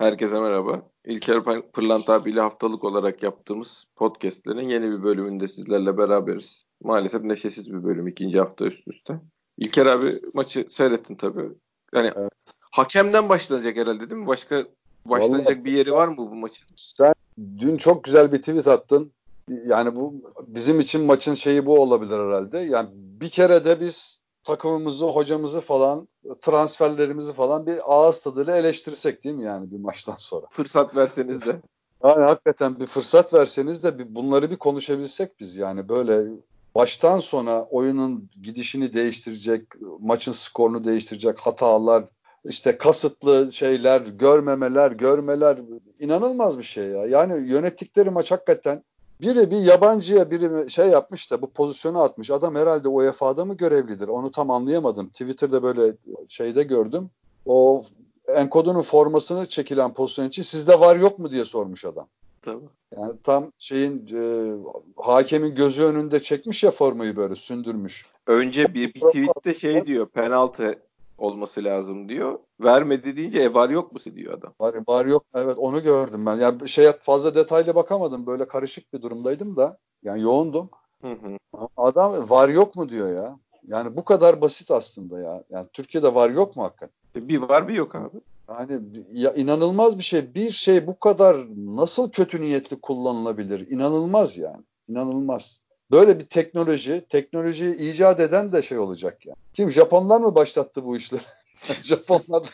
Herkese merhaba. İlker Pırlant abiyle haftalık olarak yaptığımız podcastlerin yeni bir bölümünde sizlerle beraberiz. Maalesef neşesiz bir bölüm ikinci hafta üst üste. İlker abi maçı seyrettin tabii. Yani evet. hakemden başlanacak herhalde değil mi? Başka başlanacak Vallahi, bir yeri var mı bu maçın? Sen dün çok güzel bir tweet attın. Yani bu bizim için maçın şeyi bu olabilir herhalde. Yani bir kere de biz takımımızı, hocamızı falan, transferlerimizi falan bir ağız tadıyla eleştirsek değil mi yani bir maçtan sonra? Fırsat verseniz de. Yani hakikaten bir fırsat verseniz de bir, bunları bir konuşabilsek biz yani böyle baştan sona oyunun gidişini değiştirecek, maçın skorunu değiştirecek hatalar, işte kasıtlı şeyler, görmemeler, görmeler inanılmaz bir şey ya. Yani yönettikleri maç hakikaten biri bir yabancıya biri şey yapmış da bu pozisyonu atmış. Adam herhalde UEFA'da mı görevlidir? Onu tam anlayamadım. Twitter'da böyle şeyde gördüm. O Enkodu'nun formasını çekilen pozisyon için sizde var yok mu diye sormuş adam. Tabii. Yani tam şeyin e, hakemin gözü önünde çekmiş ya formayı böyle sündürmüş. Önce bir, bir tweette şey diyor penaltı olması lazım diyor. Vermedi deyince e var yok mu diyor adam. Var, var yok evet onu gördüm ben. Yani şey fazla detaylı bakamadım. Böyle karışık bir durumdaydım da. Yani yoğundum. Hı hı. Adam var yok mu diyor ya. Yani bu kadar basit aslında ya. Yani Türkiye'de var yok mu hakikaten? Bir var bir yok abi. Yani ya inanılmaz bir şey. Bir şey bu kadar nasıl kötü niyetli kullanılabilir? İnanılmaz yani. İnanılmaz. Böyle bir teknoloji, teknolojiyi icat eden de şey olacak yani. Kim Japonlar mı başlattı bu işleri? Japonlar.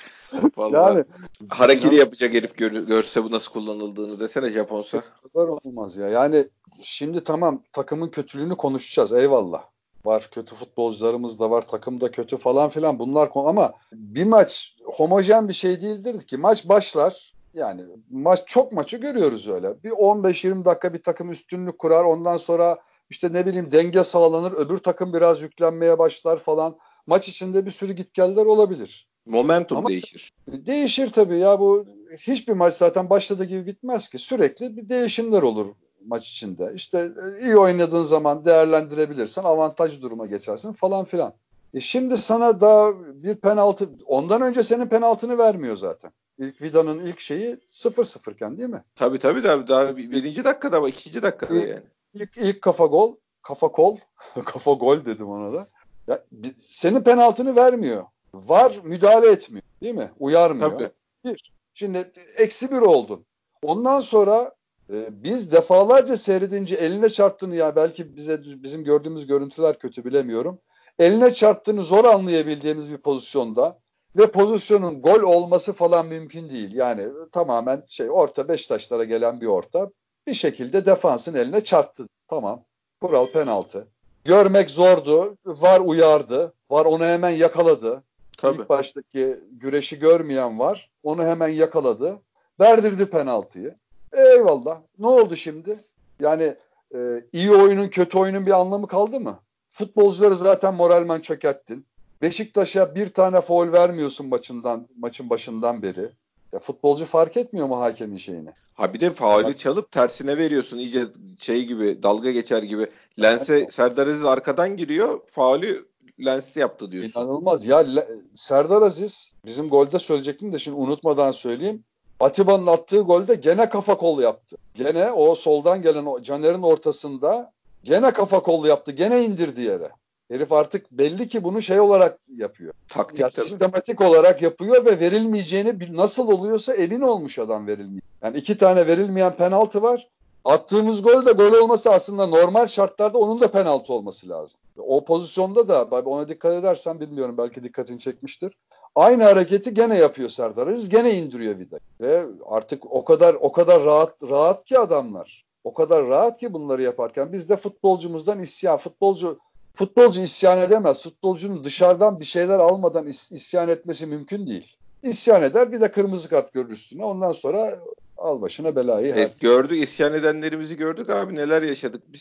Vallahi yani hareketi yapacak herif gör, görse bu nasıl kullanıldığını desene Japonsa. Kadar olmaz ya. Yani şimdi tamam takımın kötülüğünü konuşacağız eyvallah. Var kötü futbolcularımız da var takım da kötü falan filan bunlar ama bir maç homojen bir şey değildir ki. Maç başlar yani maç çok maçı görüyoruz öyle. Bir 15-20 dakika bir takım üstünlük kurar ondan sonra işte ne bileyim denge sağlanır öbür takım biraz yüklenmeye başlar falan. Maç içinde bir sürü gitgeller olabilir. Momentum Ama değişir. Değişir tabii ya bu hiçbir maç zaten başladığı gibi bitmez ki. Sürekli bir değişimler olur maç içinde. İşte e, iyi oynadığın zaman değerlendirebilirsen avantaj duruma geçersin falan filan. E şimdi sana daha bir penaltı ondan önce senin penaltını vermiyor zaten. İlk Vida'nın ilk şeyi 0-0 iken değil mi? Tabii tabii tabii daha birinci dakikada ama ikinci dakikada yani. İlk, ilk kafa gol, kafa kol, kafa gol dedim ona da. Ya, senin penaltını vermiyor. Var müdahale etmiyor. Değil mi? Uyarmıyor. Tabii. Bir. Şimdi eksi bir oldun. Ondan sonra e, biz defalarca seyredince eline çarptığını ya belki bize bizim gördüğümüz görüntüler kötü bilemiyorum. Eline çarptığını zor anlayabildiğimiz bir pozisyonda ve pozisyonun gol olması falan mümkün değil. Yani tamamen şey orta beş taşlara gelen bir orta bir şekilde defansın eline çarptı. Tamam. Kural penaltı. Görmek zordu. Var uyardı. Var onu hemen yakaladı. Tabii. İlk baştaki güreşi görmeyen var. Onu hemen yakaladı. Verdirdi penaltıyı. Eyvallah. Ne oldu şimdi? Yani e, iyi oyunun kötü oyunun bir anlamı kaldı mı? Futbolcuları zaten moralmen çökerttin. Beşiktaş'a bir tane foul vermiyorsun maçından maçın başından beri. Ya futbolcu fark etmiyor mu hakemin şeyini? Ha bir de faulü çalıp tersine veriyorsun. iyice şey gibi dalga geçer gibi. Lens'e evet. Serdar Aziz arkadan giriyor. Faulü Lens yaptı diyorsun. İnanılmaz. Ya Serdar Aziz bizim golde söyleyecektim de şimdi unutmadan söyleyeyim. Atiba'nın attığı golde gene kafa kol yaptı. Gene o soldan gelen o Caner'in ortasında gene kafa kol yaptı. Gene indirdi yere. Herif artık belli ki bunu şey olarak yapıyor. Taktik ya, sistematik olarak yapıyor ve verilmeyeceğini nasıl oluyorsa emin olmuş adam verilmiyor. Yani iki tane verilmeyen penaltı var. Attığımız gol de gol olması aslında normal şartlarda onun da penaltı olması lazım. O pozisyonda da ona dikkat edersen bilmiyorum belki dikkatini çekmiştir. Aynı hareketi gene yapıyor Serdar Aziz. Gene indiriyor vida. Ve artık o kadar o kadar rahat rahat ki adamlar. O kadar rahat ki bunları yaparken biz de futbolcumuzdan isyan futbolcu futbolcu isyan edemez. Futbolcunun dışarıdan bir şeyler almadan is- isyan etmesi mümkün değil. İsyan eder bir de kırmızı kart görür üstüne. Ondan sonra al başına belayı. Evet, gördük isyan edenlerimizi gördük abi neler yaşadık biz.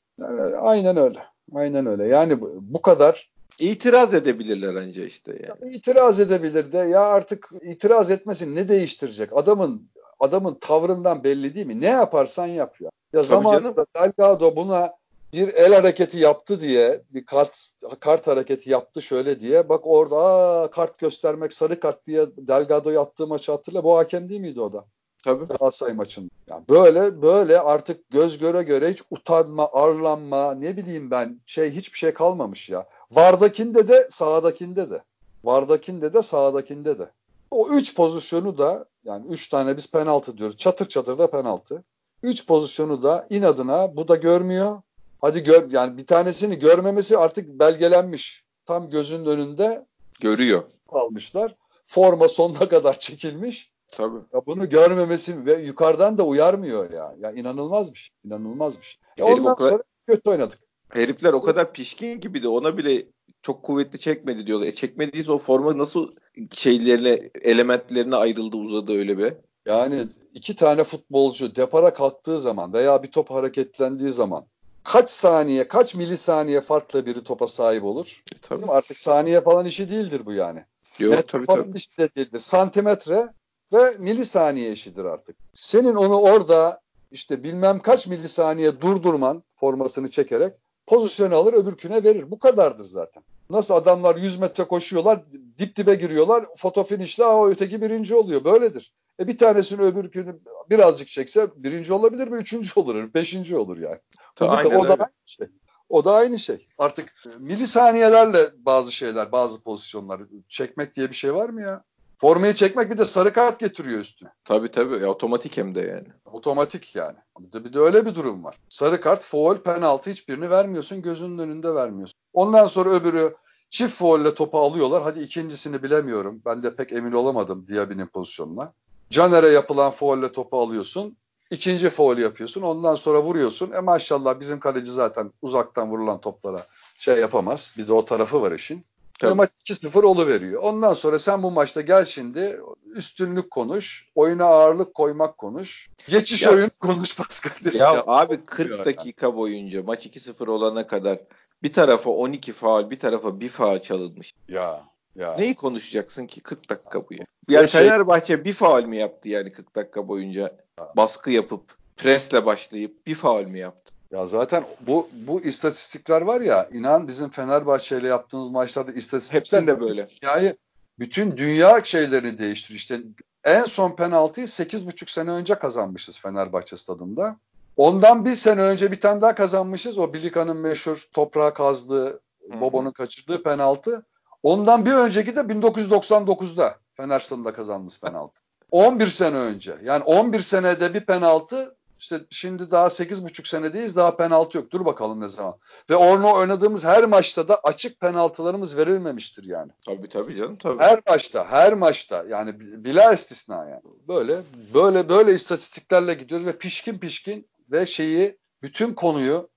Aynen öyle. Aynen öyle. Yani bu, bu kadar İtiraz edebilirler anca işte yani. Ya, itiraz edebilir de ya artık itiraz etmesin ne değiştirecek? Adamın adamın tavrından belli değil mi? Ne yaparsan yap ya. Ya zamanında Delgado buna bir el hareketi yaptı diye bir kart kart hareketi yaptı şöyle diye bak orada aa, kart göstermek sarı kart diye Delgado'yu attığı maçı hatırla bu hakem değil miydi o da? Tabii. Galatasaray maçında. Yani böyle böyle artık göz göre göre hiç utanma, arlanma, ne bileyim ben şey hiçbir şey kalmamış ya. Vardakinde de sağdakinde de. Vardakinde de sağdakinde de. O üç pozisyonu da yani üç tane biz penaltı diyoruz. Çatır çatır da penaltı. Üç pozisyonu da inadına bu da görmüyor. Hadi gör yani bir tanesini görmemesi artık belgelenmiş. Tam gözünün önünde görüyor. Almışlar. Forma sonuna kadar çekilmiş. Tabii. Ya bunu görmemesi ve yukarıdan da uyarmıyor ya. Ya inanılmaz bir şey. İnanılmaz bir şey. Ya ondan kadar, sonra kötü oynadık. Herifler o kadar pişkin gibi de ona bile çok kuvvetli çekmedi diyorlar. E çekmediyse o forma nasıl şeylerine, elementlerine ayrıldı uzadı öyle be? Yani iki tane futbolcu depara kalktığı zaman veya bir top hareketlendiği zaman kaç saniye, kaç milisaniye farkla biri topa sahip olur? E, tabii. Artık saniye falan işi değildir bu yani. Yok Net tabii tabii. işi de değildir. Santimetre ve milisaniye işidir artık. Senin onu orada işte bilmem kaç milisaniye durdurman formasını çekerek pozisyonu alır öbürküne verir. Bu kadardır zaten. Nasıl adamlar 100 metre koşuyorlar, dip dibe giriyorlar, foto finişle o öteki birinci oluyor. Böyledir. E bir tanesini öbürkünü birazcık çekse birinci olabilir mi? Üçüncü olur, beşinci olur yani. Ta, aynen o da aynı şey. O da aynı şey. Artık milisaniyelerle bazı şeyler, bazı pozisyonlar çekmek diye bir şey var mı ya? Formayı çekmek bir de sarı kart getiriyor üstüne. Tabii tabii. Ya, otomatik hem de yani. Otomatik yani. Bir de, bir de öyle bir durum var. Sarı kart, foul, penaltı hiçbirini vermiyorsun. Gözünün önünde vermiyorsun. Ondan sonra öbürü çift foul ile topu alıyorlar. Hadi ikincisini bilemiyorum. Ben de pek emin olamadım Diaby'nin pozisyonuna. Caner'e yapılan foul ile topu alıyorsun. İkinci foul yapıyorsun. Ondan sonra vuruyorsun. E maşallah bizim kaleci zaten uzaktan vurulan toplara şey yapamaz. Bir de o tarafı var işin. Tabii. Ve maç 2-0 veriyor. Ondan sonra sen bu maçta gel şimdi üstünlük konuş, oyuna ağırlık koymak konuş, geçiş ya, oyun konuş Pascal. Ya, ya abi 40 yani. dakika boyunca maç 2-0 olana kadar bir tarafa 12 faal, bir tarafa bir faal çalınmış. Ya ya. Neyi konuşacaksın ki 40 dakika bu ya? Yani şey... Fenerbahçe bir faal mi yaptı yani 40 dakika boyunca? Baskı yapıp, presle başlayıp bir faal mi yaptı? Ya zaten bu bu istatistikler var ya inan bizim Fenerbahçe ile yaptığımız maçlarda istatistikler hepsinde böyle. Yani bütün dünya şeylerini değiştir. İşte en son penaltıyı 8,5 sene önce kazanmışız Fenerbahçe stadında. Ondan bir sene önce bir tane daha kazanmışız. O Bilika'nın meşhur toprağa kazdığı, Bobo'nun kaçırdığı penaltı. Ondan bir önceki de 1999'da Fener stadında kazandığımız penaltı. 11 sene önce. Yani 11 senede bir penaltı işte şimdi daha 8,5 senedeyiz daha penaltı yok. Dur bakalım ne zaman. Ve orno oynadığımız her maçta da açık penaltılarımız verilmemiştir yani. Tabii tabii canım tabii. Her maçta, her maçta yani bila istisna yani. Böyle böyle böyle istatistiklerle gidiyoruz ve pişkin pişkin ve şeyi bütün konuyu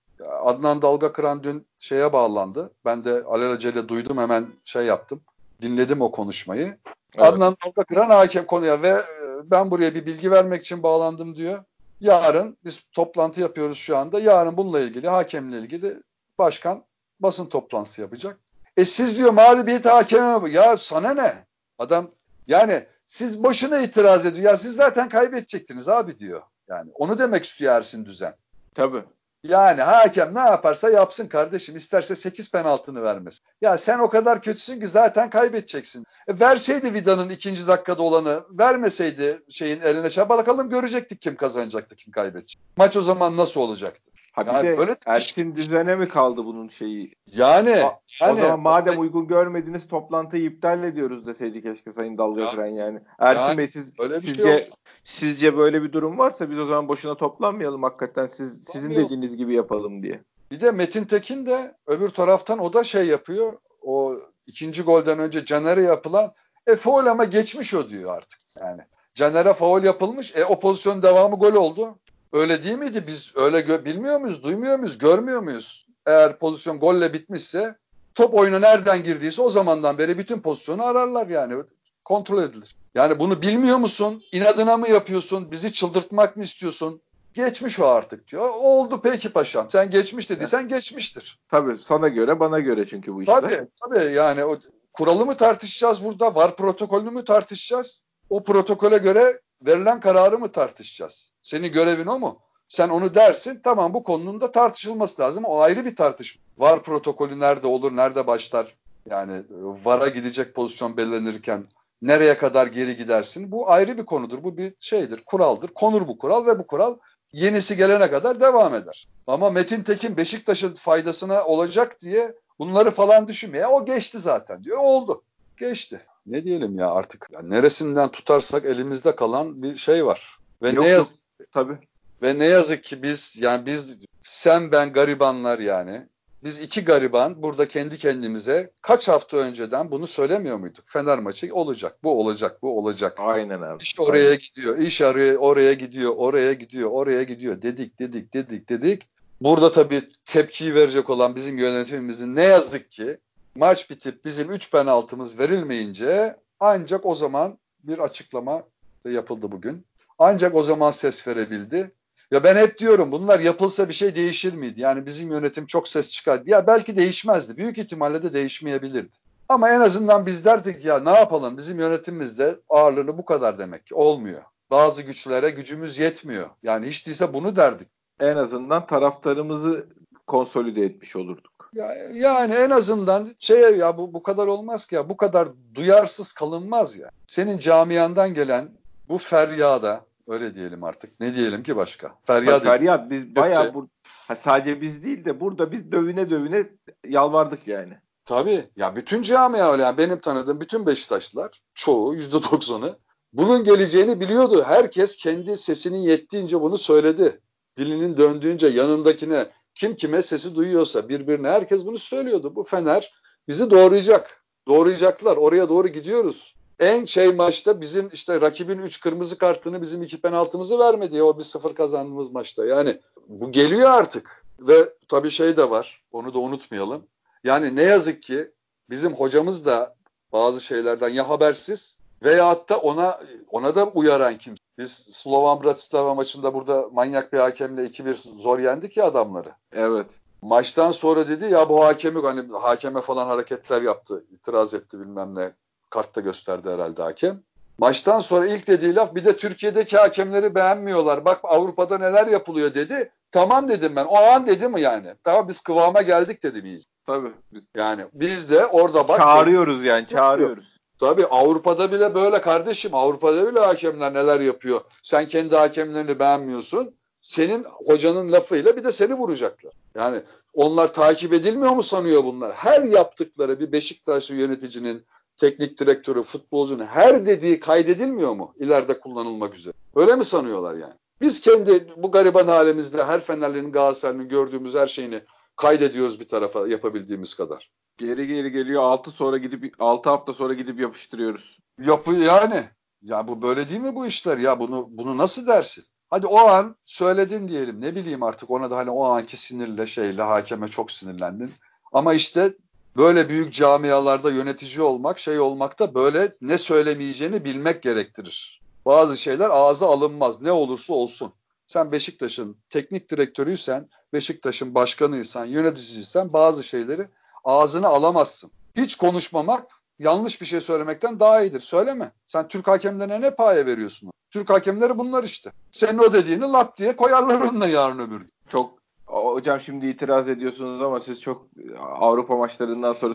Adnan Dalga Kıran dün şeye bağlandı. Ben de alelacele duydum hemen şey yaptım. Dinledim o konuşmayı. Evet. Adnan Dalga Kıran hakem konuya ve ben buraya bir bilgi vermek için bağlandım diyor. Yarın biz toplantı yapıyoruz şu anda. Yarın bununla ilgili hakemle ilgili başkan basın toplantısı yapacak. E siz diyor mağlubiyeti hakeme ya sana ne? Adam yani siz boşuna itiraz ediyor. Ya siz zaten kaybedecektiniz abi diyor. Yani onu demek istiyor Ersin Düzen. Tabii. Yani hakem ne yaparsa yapsın kardeşim. İsterse 8 penaltını vermesin. Ya sen o kadar kötüsün ki zaten kaybedeceksin. E verseydi Vida'nın ikinci dakikada olanı, vermeseydi şeyin eline çabalakalım görecektik kim kazanacaktı, kim kaybedecek. Maç o zaman nasıl olacaktı? Ha bir yani de böyle Ersin düzene mi kaldı bunun şeyi? Yani, A, yani o zaman madem o, uygun görmediniz toplantıyı iptal ediyoruz deseydi keşke Sayın Dalga ya, yani. Ersin yani, Bey siz sizce şey sizce böyle bir durum varsa biz o zaman boşuna toplanmayalım hakikaten siz sizin dediğiniz gibi yapalım diye. Bir de Metin Tekin de öbür taraftan o da şey yapıyor. O ikinci golden önce Caner'e yapılan e foul ama geçmiş o diyor artık. Yani Caner'e foul yapılmış. E o pozisyon devamı gol oldu. Öyle değil miydi? Biz öyle bilmiyor muyuz, duymuyor muyuz, görmüyor muyuz? Eğer pozisyon golle bitmişse top oyuna nereden girdiyse o zamandan beri bütün pozisyonu ararlar yani. Kontrol edilir. Yani bunu bilmiyor musun? İnadına mı yapıyorsun? Bizi çıldırtmak mı istiyorsun? Geçmiş o artık diyor. Oldu peki paşam. Sen geçmiş dediysen evet. geçmiştir. Tabii sana göre bana göre çünkü bu işte. Tabii tabii yani o kuralı mı tartışacağız burada? Var protokolünü mü tartışacağız? O protokole göre verilen kararı mı tartışacağız? Senin görevin o mu? Sen onu dersin tamam bu konunun da tartışılması lazım. O ayrı bir tartışma. Var protokolü nerede olur, nerede başlar? Yani VAR'a gidecek pozisyon belirlenirken Nereye kadar geri gidersin? Bu ayrı bir konudur. Bu bir şeydir, kuraldır. Konur bu kural ve bu kural yenisi gelene kadar devam eder. Ama Metin Tekin Beşiktaş'ın faydasına olacak diye bunları falan düşünmeye o geçti zaten diyor. Oldu. Geçti. Ne diyelim ya artık yani neresinden tutarsak elimizde kalan bir şey var. Ve yok, ne yazık tabii. Ve ne yazık ki biz yani biz sen ben garibanlar yani biz iki gariban burada kendi kendimize kaç hafta önceden bunu söylemiyor muyduk? Fener maçı olacak, bu olacak, bu olacak. Aynen abi. İş oraya Aynen. gidiyor, iş araya oraya gidiyor, oraya gidiyor, oraya gidiyor dedik, dedik, dedik, dedik. Burada tabii tepkiyi verecek olan bizim yönetimimizin ne yazık ki maç bitip bizim 3 penaltımız verilmeyince ancak o zaman bir açıklama yapıldı bugün. Ancak o zaman ses verebildi. Ya ben hep diyorum bunlar yapılsa bir şey değişir miydi? Yani bizim yönetim çok ses çıkardı. Ya belki değişmezdi. Büyük ihtimalle de değişmeyebilirdi. Ama en azından biz derdik ya ne yapalım bizim yönetimimizde ağırlığını bu kadar demek ki olmuyor. Bazı güçlere gücümüz yetmiyor. Yani hiç değilse bunu derdik. En azından taraftarımızı konsolide etmiş olurduk. Ya, yani en azından şey ya bu bu kadar olmaz ki ya bu kadar duyarsız kalınmaz ya. Senin camiandan gelen bu feryada Öyle diyelim artık. Ne diyelim ki başka? Feryat. Feryat biz bayağı ha, sadece biz değil de burada biz dövüne dövüne yalvardık yani. Tabii. Ya bütün camia öyle. Yani benim tanıdığım bütün Beşiktaşlılar çoğu yüzde doksanı bunun geleceğini biliyordu. Herkes kendi sesinin yettiğince bunu söyledi. Dilinin döndüğünce yanındakine kim kime sesi duyuyorsa birbirine herkes bunu söylüyordu. Bu Fener bizi doğrayacak. Doğrayacaklar. Oraya doğru gidiyoruz en şey maçta bizim işte rakibin 3 kırmızı kartını bizim 2 penaltımızı vermedi o bir sıfır kazandığımız maçta. Yani bu geliyor artık ve tabii şey de var onu da unutmayalım. Yani ne yazık ki bizim hocamız da bazı şeylerden ya habersiz veyahut da ona ona da uyaran kim? Biz Slovan Bratislava maçında burada manyak bir hakemle 2-1 zor yendik ya adamları. Evet. Maçtan sonra dedi ya bu hakemi hani hakeme falan hareketler yaptı, itiraz etti bilmem ne kartta gösterdi herhalde hakem. Maçtan sonra ilk dediği laf bir de Türkiye'deki hakemleri beğenmiyorlar. Bak Avrupa'da neler yapılıyor dedi. Tamam dedim ben. O an dedi mi yani? Tamam biz kıvama geldik dedim iyice. Tabii. Biz... Yani biz de orada bak. Çağırıyoruz yani çağırıyoruz. Tabii Avrupa'da bile böyle kardeşim. Avrupa'da bile hakemler neler yapıyor. Sen kendi hakemlerini beğenmiyorsun. Senin hocanın lafıyla bir de seni vuracaklar. Yani onlar takip edilmiyor mu sanıyor bunlar? Her yaptıkları bir Beşiktaşlı yöneticinin teknik direktörü, futbolcunun her dediği kaydedilmiyor mu ileride kullanılmak üzere? Öyle mi sanıyorlar yani? Biz kendi bu gariban halimizde her Fenerli'nin Galatasaray'ın gördüğümüz her şeyini kaydediyoruz bir tarafa yapabildiğimiz kadar. Geri geri geliyor 6 sonra gidip 6 hafta sonra gidip yapıştırıyoruz. Yapı yani. Ya bu böyle değil mi bu işler ya bunu bunu nasıl dersin? Hadi o an söyledin diyelim ne bileyim artık ona da hani o anki sinirle şeyle hakeme çok sinirlendin. Ama işte böyle büyük camialarda yönetici olmak, şey olmak da böyle ne söylemeyeceğini bilmek gerektirir. Bazı şeyler ağza alınmaz ne olursa olsun. Sen Beşiktaş'ın teknik direktörüysen, Beşiktaş'ın başkanıysan, yöneticiysen bazı şeyleri ağzına alamazsın. Hiç konuşmamak yanlış bir şey söylemekten daha iyidir. Söyleme. Sen Türk hakemlerine ne paya veriyorsun? Türk hakemleri bunlar işte. Senin o dediğini lap diye koyarlar onunla yarın öbür gün. Çok Hocam şimdi itiraz ediyorsunuz ama siz çok Avrupa maçlarından sonra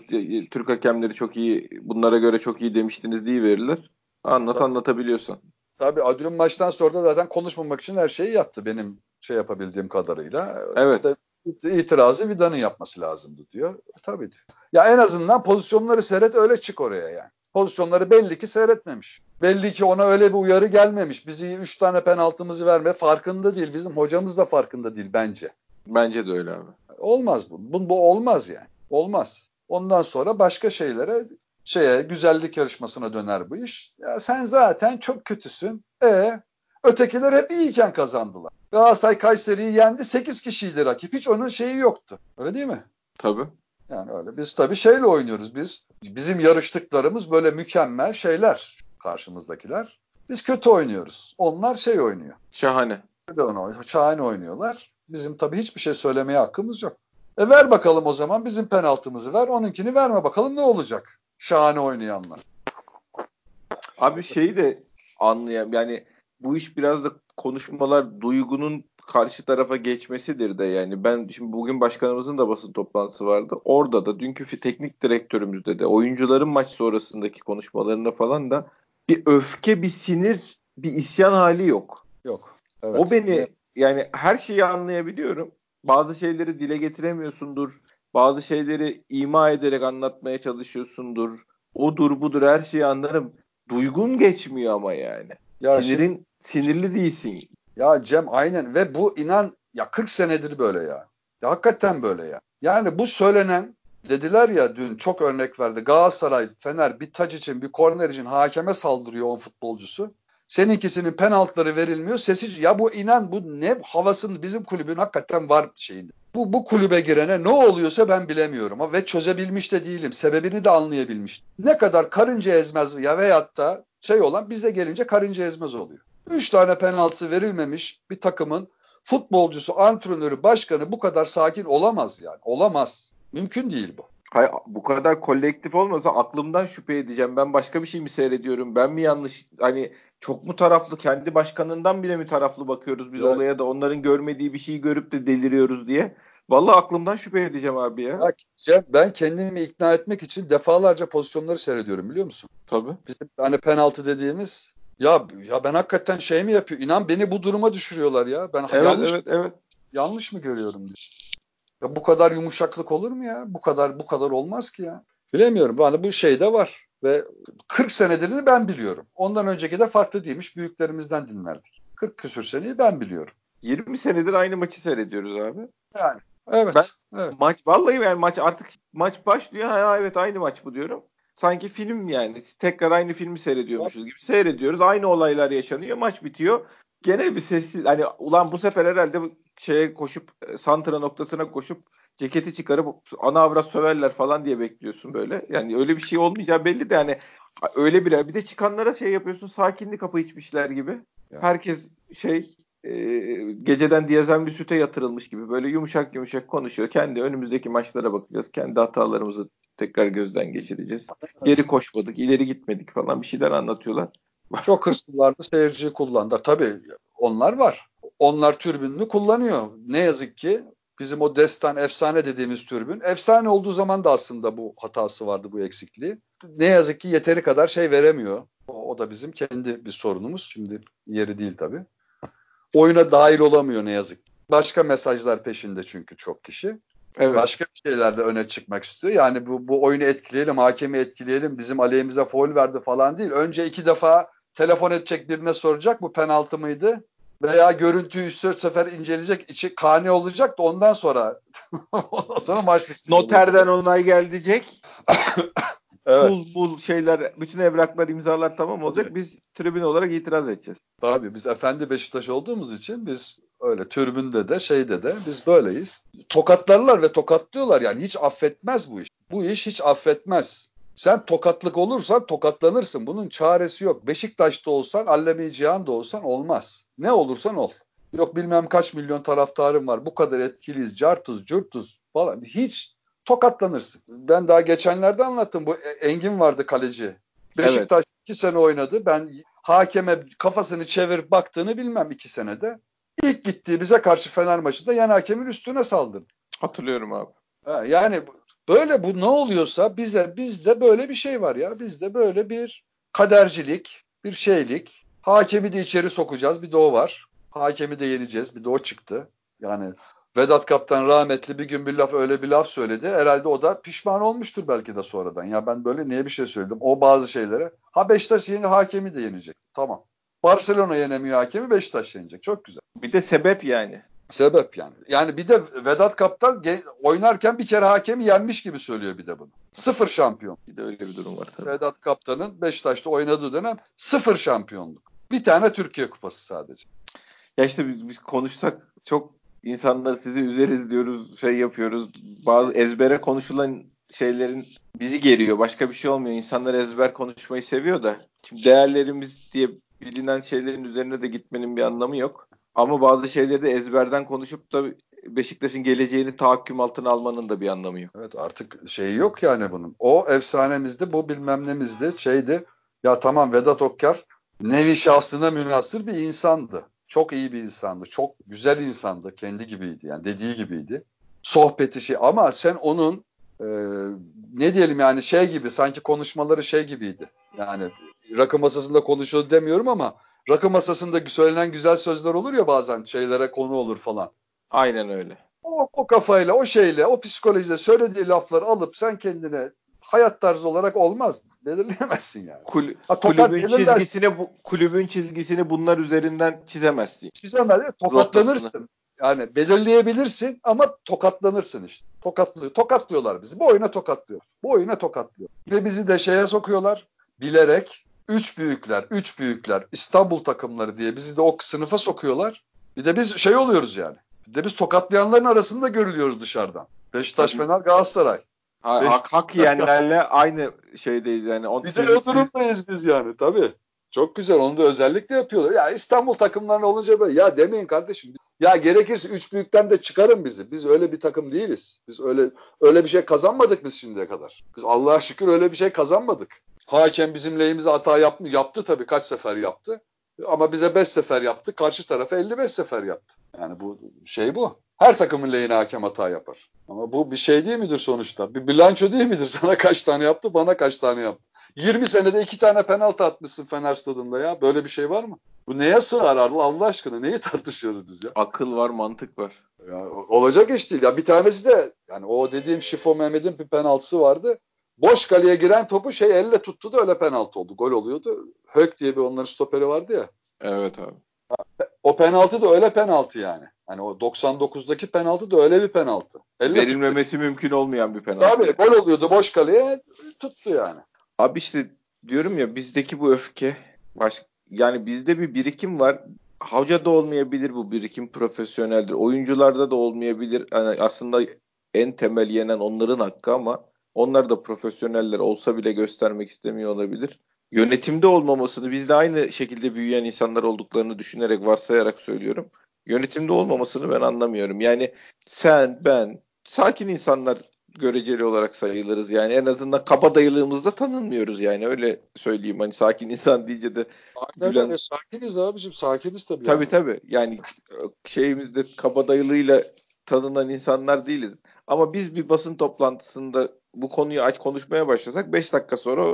Türk hakemleri çok iyi, bunlara göre çok iyi demiştiniz diye verilir. Anlat Tabii. anlatabiliyorsan. Tabii Adrian maçtan sonra da zaten konuşmamak için her şeyi yaptı benim şey yapabildiğim kadarıyla. Evet. İşte itirazı Vida'nın yapması lazımdı diyor. Tabii diyor. Ya en azından pozisyonları seyret öyle çık oraya yani. Pozisyonları belli ki seyretmemiş. Belli ki ona öyle bir uyarı gelmemiş. Bizi 3 tane penaltımızı verme farkında değil. Bizim hocamız da farkında değil bence. Bence de öyle abi. Olmaz bu. Bu, bu olmaz yani. Olmaz. Ondan sonra başka şeylere şeye güzellik yarışmasına döner bu iş. Ya sen zaten çok kötüsün. E ötekiler hep iyiyken kazandılar. Galatasaray Kayseri'yi yendi. 8 kişiydi rakip. Hiç onun şeyi yoktu. Öyle değil mi? Tabii. Yani öyle. Biz tabii şeyle oynuyoruz biz. Bizim yarıştıklarımız böyle mükemmel şeyler karşımızdakiler. Biz kötü oynuyoruz. Onlar şey oynuyor. Şahane. Şahane oynuyorlar. Bizim tabii hiçbir şey söylemeye hakkımız yok. E ver bakalım o zaman bizim penaltımızı ver. Onunkini verme bakalım ne olacak? Şahane oynayanlar. Abi şeyi de anlayayım yani bu iş biraz da konuşmalar duygunun karşı tarafa geçmesidir de yani ben şimdi bugün başkanımızın da basın toplantısı vardı. Orada da dünkü teknik direktörümüzde de oyuncuların maç sonrasındaki konuşmalarında falan da bir öfke, bir sinir, bir isyan hali yok. Yok. Evet. O beni yani her şeyi anlayabiliyorum. Bazı şeyleri dile getiremiyorsundur. Bazı şeyleri ima ederek anlatmaya çalışıyorsundur. Odur budur her şeyi anlarım. Duygun geçmiyor ama yani. Ya Sinirin şimdi, sinirli değilsin. Ya Cem aynen ve bu inan ya 40 senedir böyle ya. Ya hakikaten böyle ya. Yani bu söylenen dediler ya dün çok örnek verdi. Galatasaray, Fener bir taç için bir korner için hakeme saldırıyor on futbolcusu. Seninkisinin penaltıları verilmiyor. Sesi ya bu inan bu ne havasının bizim kulübün hakikaten var şeyinde. Bu, bu kulübe girene ne oluyorsa ben bilemiyorum. Ve çözebilmiş de değilim. Sebebini de anlayabilmiş. Ne kadar karınca ezmez ya veyahut da şey olan bize gelince karınca ezmez oluyor. Üç tane penaltı verilmemiş bir takımın futbolcusu, antrenörü, başkanı bu kadar sakin olamaz yani. Olamaz. Mümkün değil bu. Hayır, bu kadar kolektif olmasa aklımdan şüphe edeceğim. Ben başka bir şey mi seyrediyorum? Ben mi yanlış hani çok mu taraflı kendi başkanından bile mi taraflı bakıyoruz biz evet. olaya da onların görmediği bir şeyi görüp de deliriyoruz diye. Vallahi aklımdan şüphe edeceğim abi ya. ya ben kendimi ikna etmek için defalarca pozisyonları seyrediyorum biliyor musun? Tabii. Bizim hani penaltı dediğimiz ya ya ben hakikaten şey mi yapıyor? İnan beni bu duruma düşürüyorlar ya. Ben evet, yanlış, evet, evet. yanlış mı görüyorum diye. Ya bu kadar yumuşaklık olur mu ya? Bu kadar bu kadar olmaz ki ya. Bilemiyorum. Yani bu şey de var. Ve 40 senedir ben biliyorum. Ondan önceki de farklı değilmiş. Büyüklerimizden dinlerdik. 40 küsür seneyi ben biliyorum. 20 senedir aynı maçı seyrediyoruz abi. Yani. Evet. Ben evet. maç vallahi yani maç artık maç başlıyor. Ha evet aynı maç bu diyorum. Sanki film yani. Tekrar aynı filmi seyrediyormuşuz gibi seyrediyoruz. Aynı olaylar yaşanıyor. Maç bitiyor. Gene bir sessiz hani ulan bu sefer herhalde şeye koşup e, santra noktasına koşup ceketi çıkarıp ana avrat söverler falan diye bekliyorsun böyle. Yani öyle bir şey olmayacağı belli de yani öyle bir bir de çıkanlara şey yapıyorsun sakinlik kapı içmişler gibi. Ya. Herkes şey e, geceden diyazem bir süte yatırılmış gibi böyle yumuşak yumuşak konuşuyor. Kendi önümüzdeki maçlara bakacağız. Kendi hatalarımızı tekrar gözden geçireceğiz. Geri koşmadık, ileri gitmedik falan bir şeyler anlatıyorlar. Çok hırslılardı seyirciyi kullandılar. Tabii onlar var. Onlar türbününü kullanıyor. Ne yazık ki bizim o destan efsane dediğimiz türbün. Efsane olduğu zaman da aslında bu hatası vardı, bu eksikliği. Ne yazık ki yeteri kadar şey veremiyor. O, o da bizim kendi bir sorunumuz. Şimdi yeri değil tabii. Oyuna dahil olamıyor ne yazık Başka mesajlar peşinde çünkü çok kişi. Evet. Başka şeylerde öne çıkmak istiyor. Yani bu, bu oyunu etkileyelim, hakemi etkileyelim, bizim aleyhimize foul verdi falan değil. Önce iki defa telefon edecek birine soracak bu penaltı mıydı? Veya görüntüyü 3-4 sefer inceleyecek, içi kane olacak da ondan sonra ondan sonra maç Noterden onay gelecek. evet. Pul bul şeyler, bütün evraklar, imzalar tamam olacak. Biz tribün olarak itiraz edeceğiz. Tabii biz efendi Beşiktaş olduğumuz için biz öyle türbünde de şeyde de biz böyleyiz. Tokatlarlar ve tokatlıyorlar yani hiç affetmez bu iş. Bu iş hiç affetmez. Sen tokatlık olursan tokatlanırsın. Bunun çaresi yok. Beşiktaş'ta olsan, Allemi Cihan'da olsan olmaz. Ne olursan ol. Yok bilmem kaç milyon taraftarım var. Bu kadar etkiliyiz. Cartız, curtuz falan. Hiç tokatlanırsın. Ben daha geçenlerde anlattım. Bu Engin vardı kaleci. Beşiktaş evet. iki sene oynadı. Ben hakeme kafasını çevirip baktığını bilmem iki senede. İlk gittiği bize karşı Fener maçında yan hakemin üstüne saldırdı. Hatırlıyorum abi. Ha, yani Böyle bu ne oluyorsa bize bizde böyle bir şey var ya. Bizde böyle bir kadercilik, bir şeylik. Hakemi de içeri sokacağız. Bir de o var. Hakemi de yeneceğiz. Bir de o çıktı. Yani Vedat Kaptan rahmetli bir gün bir laf öyle bir laf söyledi. Herhalde o da pişman olmuştur belki de sonradan. Ya ben böyle niye bir şey söyledim? O bazı şeylere. Ha Beşiktaş yeni hakemi de yenecek. Tamam. Barcelona yenemiyor hakemi Beşiktaş yenecek. Çok güzel. Bir de sebep yani. Sebep yani. Yani bir de Vedat Kaptan oynarken bir kere hakemi yenmiş gibi söylüyor bir de bunu. Sıfır şampiyon. Bir de öyle bir durum var tabii. Vedat Kaptan'ın Beşiktaş'ta oynadığı dönem sıfır şampiyonluk. Bir tane Türkiye Kupası sadece. Ya işte biz, biz konuşsak çok insanlar sizi üzeriz diyoruz, şey yapıyoruz. Bazı ezbere konuşulan şeylerin bizi geriyor. Başka bir şey olmuyor. İnsanlar ezber konuşmayı seviyor da. Şimdi değerlerimiz diye bilinen şeylerin üzerine de gitmenin bir anlamı yok. Ama bazı şeyleri de ezberden konuşup da Beşiktaş'ın geleceğini tahakküm altına almanın da bir anlamı yok. Evet artık şey yok yani bunun. O efsanemizdi, bu bilmem nemizdi, şeydi. Ya tamam Vedat Okkar nevi şahsına münasır bir insandı. Çok iyi bir insandı. Çok güzel insandı. Kendi gibiydi. Yani dediği gibiydi. Sohbeti şey ama sen onun e, ne diyelim yani şey gibi sanki konuşmaları şey gibiydi. Yani rakı masasında konuşuyor demiyorum ama rakı masasında söylenen güzel sözler olur ya bazen şeylere konu olur falan. Aynen öyle. O, o kafayla, o şeyle, o psikolojide söylediği lafları alıp sen kendine hayat tarzı olarak olmaz. Belirleyemezsin yani. Kul, ha, kulübün çizgisini bu, kulübün çizgisini bunlar üzerinden çizemezsin. Çizemez. Tokatlanırsın. Yani belirleyebilirsin ama tokatlanırsın işte. Tokatlıyor. Tokatlıyorlar bizi. Bu oyuna tokatlıyor. Bu oyuna tokatlıyor. Ve bizi de şeye sokuyorlar. Bilerek üç büyükler, üç büyükler, İstanbul takımları diye bizi de o sınıfa sokuyorlar. Bir de biz şey oluyoruz yani. Bir de biz tokatlayanların arasında görülüyoruz dışarıdan. Beşiktaş, Fener, Galatasaray. Ha, hak, hak yiyenlerle aynı şeydeyiz yani. On, biz de o durumdayız biz yani tabii. Çok güzel onu da özellikle yapıyorlar. Ya İstanbul takımlarına olunca böyle ya demeyin kardeşim. Ya gerekirse üç büyükten de çıkarın bizi. Biz öyle bir takım değiliz. Biz öyle öyle bir şey kazanmadık biz şimdiye kadar. Biz Allah'a şükür öyle bir şey kazanmadık. Hakem bizim lehimize hata yap, yaptı tabii kaç sefer yaptı. Ama bize 5 sefer yaptı. Karşı tarafa 55 sefer yaptı. Yani bu şey bu. Her takımın lehine hakem hata yapar. Ama bu bir şey değil midir sonuçta? Bir bilanço değil midir? Sana kaç tane yaptı, bana kaç tane yaptı? 20 senede iki tane penaltı atmışsın Fener stadında ya. Böyle bir şey var mı? Bu neye sığar Allah aşkına? Neyi tartışıyoruz biz ya? Akıl var, mantık var. Ya, olacak iş değil. Ya bir tanesi de yani o dediğim Şifo Mehmet'in bir penaltısı vardı. Boş kaleye giren topu şey elle tuttu da öyle penaltı oldu. Gol oluyordu. Hök diye bir onların stoperi vardı ya. Evet abi. O penaltı da öyle penaltı yani. Hani o 99'daki penaltı da öyle bir penaltı. Elle Verilmemesi tuttu. mümkün olmayan bir penaltı. Tabii gol oluyordu boş kaleye tuttu yani. Abi işte diyorum ya bizdeki bu öfke baş, yani bizde bir birikim var. Hoca da olmayabilir bu birikim profesyoneldir. Oyuncularda da olmayabilir. Yani aslında en temel yenen onların hakkı ama onlar da profesyoneller olsa bile göstermek istemiyor olabilir. Yönetimde olmamasını biz de aynı şekilde büyüyen insanlar olduklarını düşünerek varsayarak söylüyorum. Yönetimde olmamasını ben anlamıyorum. Yani sen, ben, sakin insanlar göreceli olarak sayılırız. Yani en azından kabadayılığımızda tanınmıyoruz yani öyle söyleyeyim. Hani sakin insan deyince de gülen... Öyle, sakiniz abicim sakiniz tabii. Tabii yani. tabii. Yani şeyimizde kabadayılığıyla tanınan insanlar değiliz. Ama biz bir basın toplantısında bu konuyu aç konuşmaya başlasak 5 dakika sonra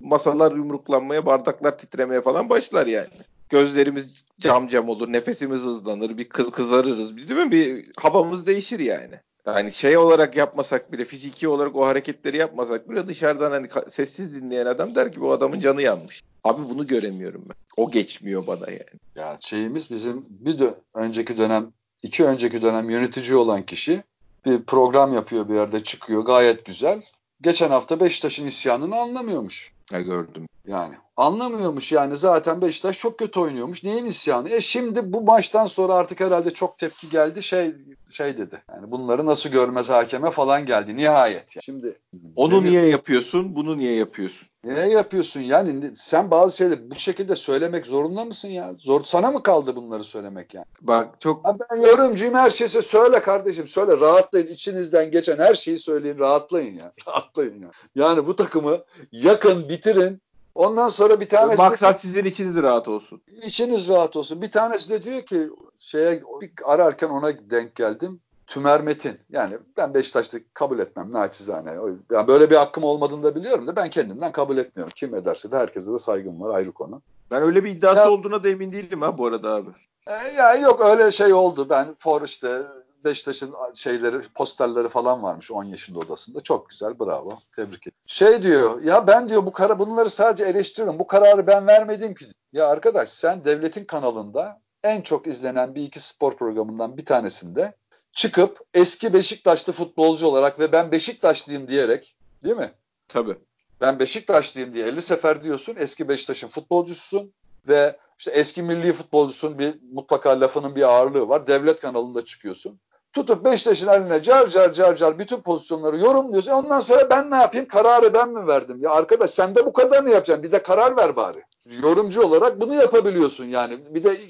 masalar yumruklanmaya, bardaklar titremeye falan başlar yani. Gözlerimiz cam cam olur, nefesimiz hızlanır, bir kız kızarırız. Değil mi? Bir havamız değişir yani. Yani şey olarak yapmasak bile, fiziki olarak o hareketleri yapmasak bile dışarıdan hani sessiz dinleyen adam der ki bu adamın canı yanmış. Abi bunu göremiyorum ben. O geçmiyor bana yani. Ya şeyimiz bizim bir dö- önceki dönem, iki önceki dönem yönetici olan kişi bir program yapıyor bir yerde çıkıyor gayet güzel. Geçen hafta Beşiktaş'ın isyanını anlamıyormuş. Ya gördüm. Yani anlamıyormuş yani zaten Beşiktaş çok kötü oynuyormuş. Neyin isyanı? E şimdi bu maçtan sonra artık herhalde çok tepki geldi. Şey şey dedi. Yani bunları nasıl görmez hakeme falan geldi nihayet. Yani. Şimdi onu niye yapıyorsun? Bunu niye yapıyorsun? Niye yapıyorsun? Yani sen bazı şeyleri bu şekilde söylemek zorunda mısın ya? Zor sana mı kaldı bunları söylemek yani? Bak çok ya ben yorumcuyum her şeyse söyle kardeşim söyle rahatlayın içinizden geçen her şeyi söyleyin rahatlayın ya. Rahatlayın ya. Yani bu takımı yakın bitirin Ondan sonra bir tanesi Maksat de, sizin içiniz rahat olsun. İçiniz rahat olsun. Bir tanesi de diyor ki şeye ararken ona denk geldim. Tümer Metin. Yani ben Beşiktaş'ta kabul etmem naçizane. Yani böyle bir hakkım olmadığını da biliyorum da ben kendimden kabul etmiyorum. Kim ederse de herkese de saygım var ayrı konu. Ben öyle bir iddiası ya, olduğuna da emin değilim ha bu arada abi. E, ya yok öyle şey oldu. Ben for işte Beşiktaş'ın şeyleri, posterleri falan varmış 10 yaşında odasında. Çok güzel, bravo. Tebrik ederim. Şey diyor, ya ben diyor bu kara bunları sadece eleştiriyorum. Bu kararı ben vermedim ki. Ya arkadaş sen devletin kanalında en çok izlenen bir iki spor programından bir tanesinde çıkıp eski Beşiktaşlı futbolcu olarak ve ben Beşiktaşlıyım diyerek değil mi? Tabii. Ben Beşiktaşlıyım diye 50 sefer diyorsun. Eski Beşiktaş'ın futbolcususun ve işte eski milli futbolcusun bir mutlaka lafının bir ağırlığı var. Devlet kanalında çıkıyorsun tutup Beşiktaş'ın eline car car car car bütün pozisyonları yorumluyorsun. Ondan sonra ben ne yapayım? Kararı ben mi verdim? Ya arkadaş sen de bu kadar mı yapacaksın? Bir de karar ver bari. Yorumcu olarak bunu yapabiliyorsun yani. Bir de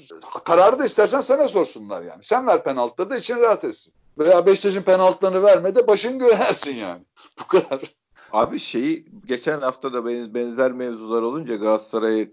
kararı da istersen sana sorsunlar yani. Sen ver penaltıları da için rahat etsin. Veya Beşiktaş'ın penaltılarını verme de başın göğersin yani. Bu kadar. Abi şeyi geçen hafta da benzer mevzular olunca Galatasaray'ı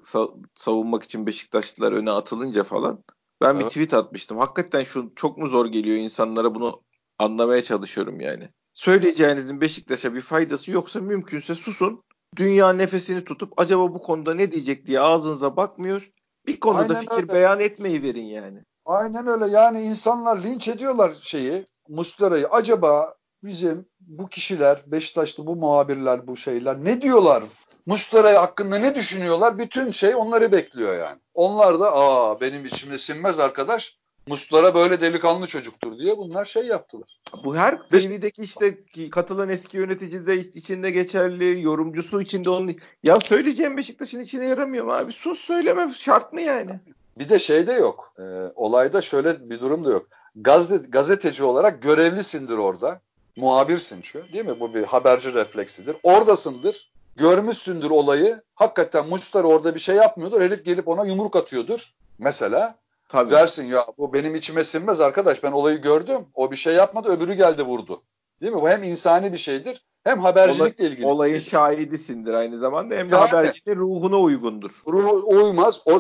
savunmak için Beşiktaşlılar öne atılınca falan Ben evet. bir tweet atmıştım. Hakikaten şu çok mu zor geliyor insanlara bunu anlamaya çalışıyorum yani. Söyleyeceğinizin Beşiktaş'a bir faydası yoksa mümkünse susun. Dünya nefesini tutup acaba bu konuda ne diyecek diye ağzınıza bakmıyor. Bir konuda Aynen fikir öyle. beyan etmeyi verin yani. Aynen öyle. Yani insanlar linç ediyorlar şeyi, Muslera'yı. Acaba bizim bu kişiler, Beşiktaşlı bu muhabirler, bu şeyler ne diyorlar? Mustera hakkında ne düşünüyorlar? Bütün şey onları bekliyor yani. Onlar da aa benim içime sinmez arkadaş. Mustara böyle delikanlı çocuktur diye bunlar şey yaptılar. Bu her TV'deki işte katılan eski yönetici de içinde geçerli, yorumcusu içinde onun. Ya söyleyeceğim Beşiktaş'ın içine yaramıyor mu abi? Sus söyleme şart mı yani? Bir de şey de yok. E, olayda şöyle bir durum da yok. Gazete, gazeteci olarak görevlisindir orada. Muhabirsin çünkü değil mi? Bu bir haberci refleksidir. Oradasındır. Görmüşsündür olayı. Hakikaten Muçlar orada bir şey yapmıyordur. Herif gelip ona yumruk atıyordur. Mesela. Tabii. Dersin ya bu benim içime sinmez arkadaş. Ben olayı gördüm. O bir şey yapmadı. Öbürü geldi vurdu. Değil mi? Bu hem insani bir şeydir. Hem habercilikle ilgili. Olayın şahidisindir aynı zamanda hem de yani, haberciliğin ruhuna uygundur. Ruhu uymaz. O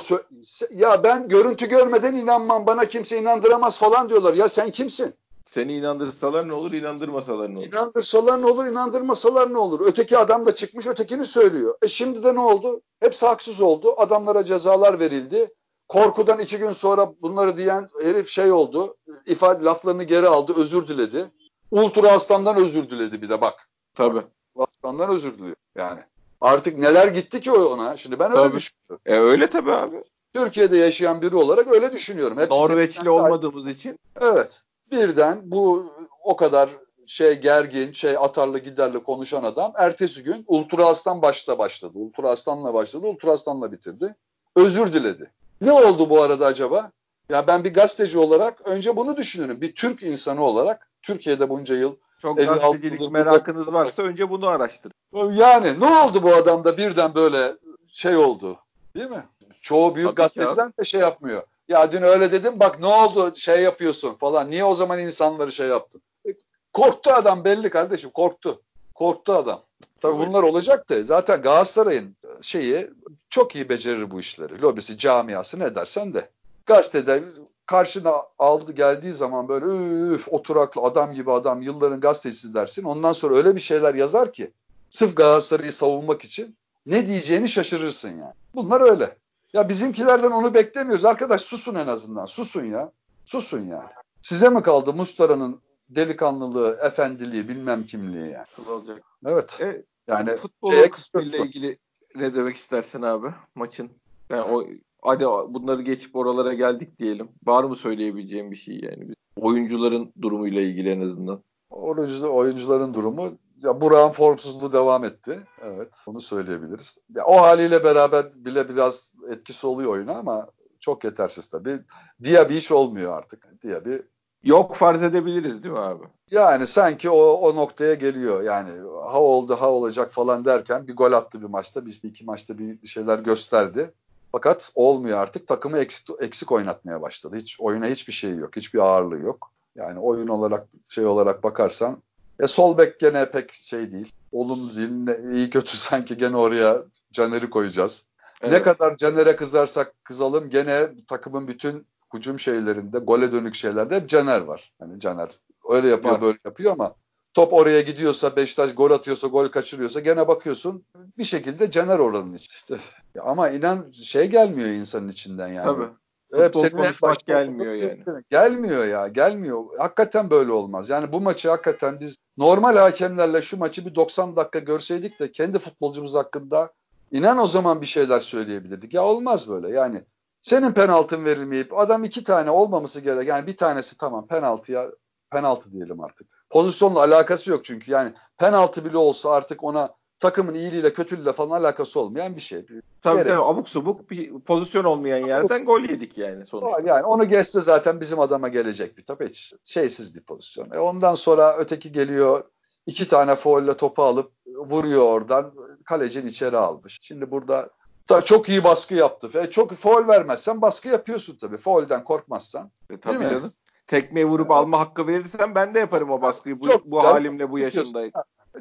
ya ben görüntü görmeden inanmam. Bana kimse inandıramaz falan diyorlar. Ya sen kimsin? Seni inandırsalar ne olur, inandırmasalar ne olur? İnandırsalar ne olur, inandırmasalar ne olur? Öteki adam da çıkmış ötekini söylüyor. E şimdi de ne oldu? Hepsi haksız oldu. Adamlara cezalar verildi. Korkudan iki gün sonra bunları diyen herif şey oldu. ifade laflarını geri aldı, özür diledi. Ultra Aslan'dan özür diledi bir de bak. Tabii. Aslan'dan özür diliyor yani. Artık neler gitti ki ona? Şimdi ben öyle tabii. düşünüyorum. E öyle tabii abi. Türkiye'de yaşayan biri olarak öyle düşünüyorum. Hepsi Norveçli olmadığımız için. Evet birden bu o kadar şey gergin, şey atarlı giderli konuşan adam ertesi gün Ultra Aslan başta başladı. Ultra Aslan'la başladı, Ultra Aslan'la bitirdi. Özür diledi. Ne oldu bu arada acaba? Ya ben bir gazeteci olarak önce bunu düşünüyorum. Bir Türk insanı olarak Türkiye'de bunca yıl çok gazetecilik merakınız burada... varsa önce bunu araştır. Yani ne oldu bu adamda birden böyle şey oldu değil mi? Çoğu büyük Tabii gazeteciler de şey yapmıyor. Ya dün öyle dedim bak ne oldu şey yapıyorsun falan. Niye o zaman insanları şey yaptın? E, korktu adam belli kardeşim korktu. Korktu adam. Tabii bunlar olacak da zaten Galatasaray'ın şeyi çok iyi becerir bu işleri. Lobisi, camiası ne dersen de. Gazetede karşına aldı geldiği zaman böyle üf oturaklı adam gibi adam yılların gazetecisi dersin. Ondan sonra öyle bir şeyler yazar ki sırf Galatasaray'ı savunmak için ne diyeceğini şaşırırsın yani. Bunlar öyle. Ya bizimkilerden onu beklemiyoruz. Arkadaş susun en azından. Susun ya. Susun yani. Size mi kaldı Mustara'nın delikanlılığı, efendiliği, bilmem kimliği yani. Olacak. Evet. E, yani futbol şeye, kısmıyla ilgili ne demek istersin abi maçın? Yani o hadi bunları geçip oralara geldik diyelim. Var mı söyleyebileceğim bir şey yani? Oyuncuların durumuyla ilgili en azından. Oyuncuların durumu ya Burak'ın formsuzluğu devam etti. Evet, onu söyleyebiliriz. Ya, o haliyle beraber bile biraz etkisi oluyor oyuna ama çok yetersiz tabii. Diaby hiç olmuyor artık. Diaby Yok farz edebiliriz değil mi abi? Yani sanki o, o noktaya geliyor. Yani ha oldu ha olacak falan derken bir gol attı bir maçta. Bir, iki maçta bir şeyler gösterdi. Fakat olmuyor artık. Takımı eksik, eksik oynatmaya başladı. Hiç oyuna hiçbir şey yok. Hiçbir ağırlığı yok. Yani oyun olarak şey olarak bakarsan e sol bek gene pek şey değil. Olumlu değil. Ne, iyi kötü sanki gene oraya Caner'i koyacağız. Evet. Ne kadar Caner'e kızarsak kızalım gene takımın bütün hücum şeylerinde, gole dönük şeylerde hep Caner var. Hani Caner öyle yapıyor, var. böyle yapıyor ama top oraya gidiyorsa, Beşiktaş gol atıyorsa, gol kaçırıyorsa gene bakıyorsun bir şekilde Caner oranın işte. Ama inan şey gelmiyor insanın içinden yani. Tabii. Hep senin başta gelmiyor yani. Gelmiyor ya, gelmiyor. Hakikaten böyle olmaz. Yani bu maçı hakikaten biz normal hakemlerle şu maçı bir 90 dakika görseydik de kendi futbolcumuz hakkında inan o zaman bir şeyler söyleyebilirdik. Ya olmaz böyle. Yani senin penaltın verilmeyip adam iki tane olmaması gerek. Yani bir tanesi tamam penaltıya penaltı diyelim artık. Pozisyonla alakası yok çünkü yani penaltı bile olsa artık ona takımın iyiliğiyle kötülüğüyle falan alakası olmayan bir şey. Tabii tabii abuk subuk bir pozisyon olmayan yerden abuk, gol yedik yani sonuçta. Yani onu geçse zaten bizim adama gelecek bir tabii hiç şeysiz bir pozisyon. E ondan sonra öteki geliyor iki tane faulle topu alıp vuruyor oradan kalecin içeri almış. Şimdi burada da çok iyi baskı yaptı. E çok foul vermezsen baskı yapıyorsun tabii. Foul'den korkmazsan. E, tabii canım. Tekmeyi vurup alma hakkı verirsen ben de yaparım o baskıyı bu, çok bu halimle bu yaşımda.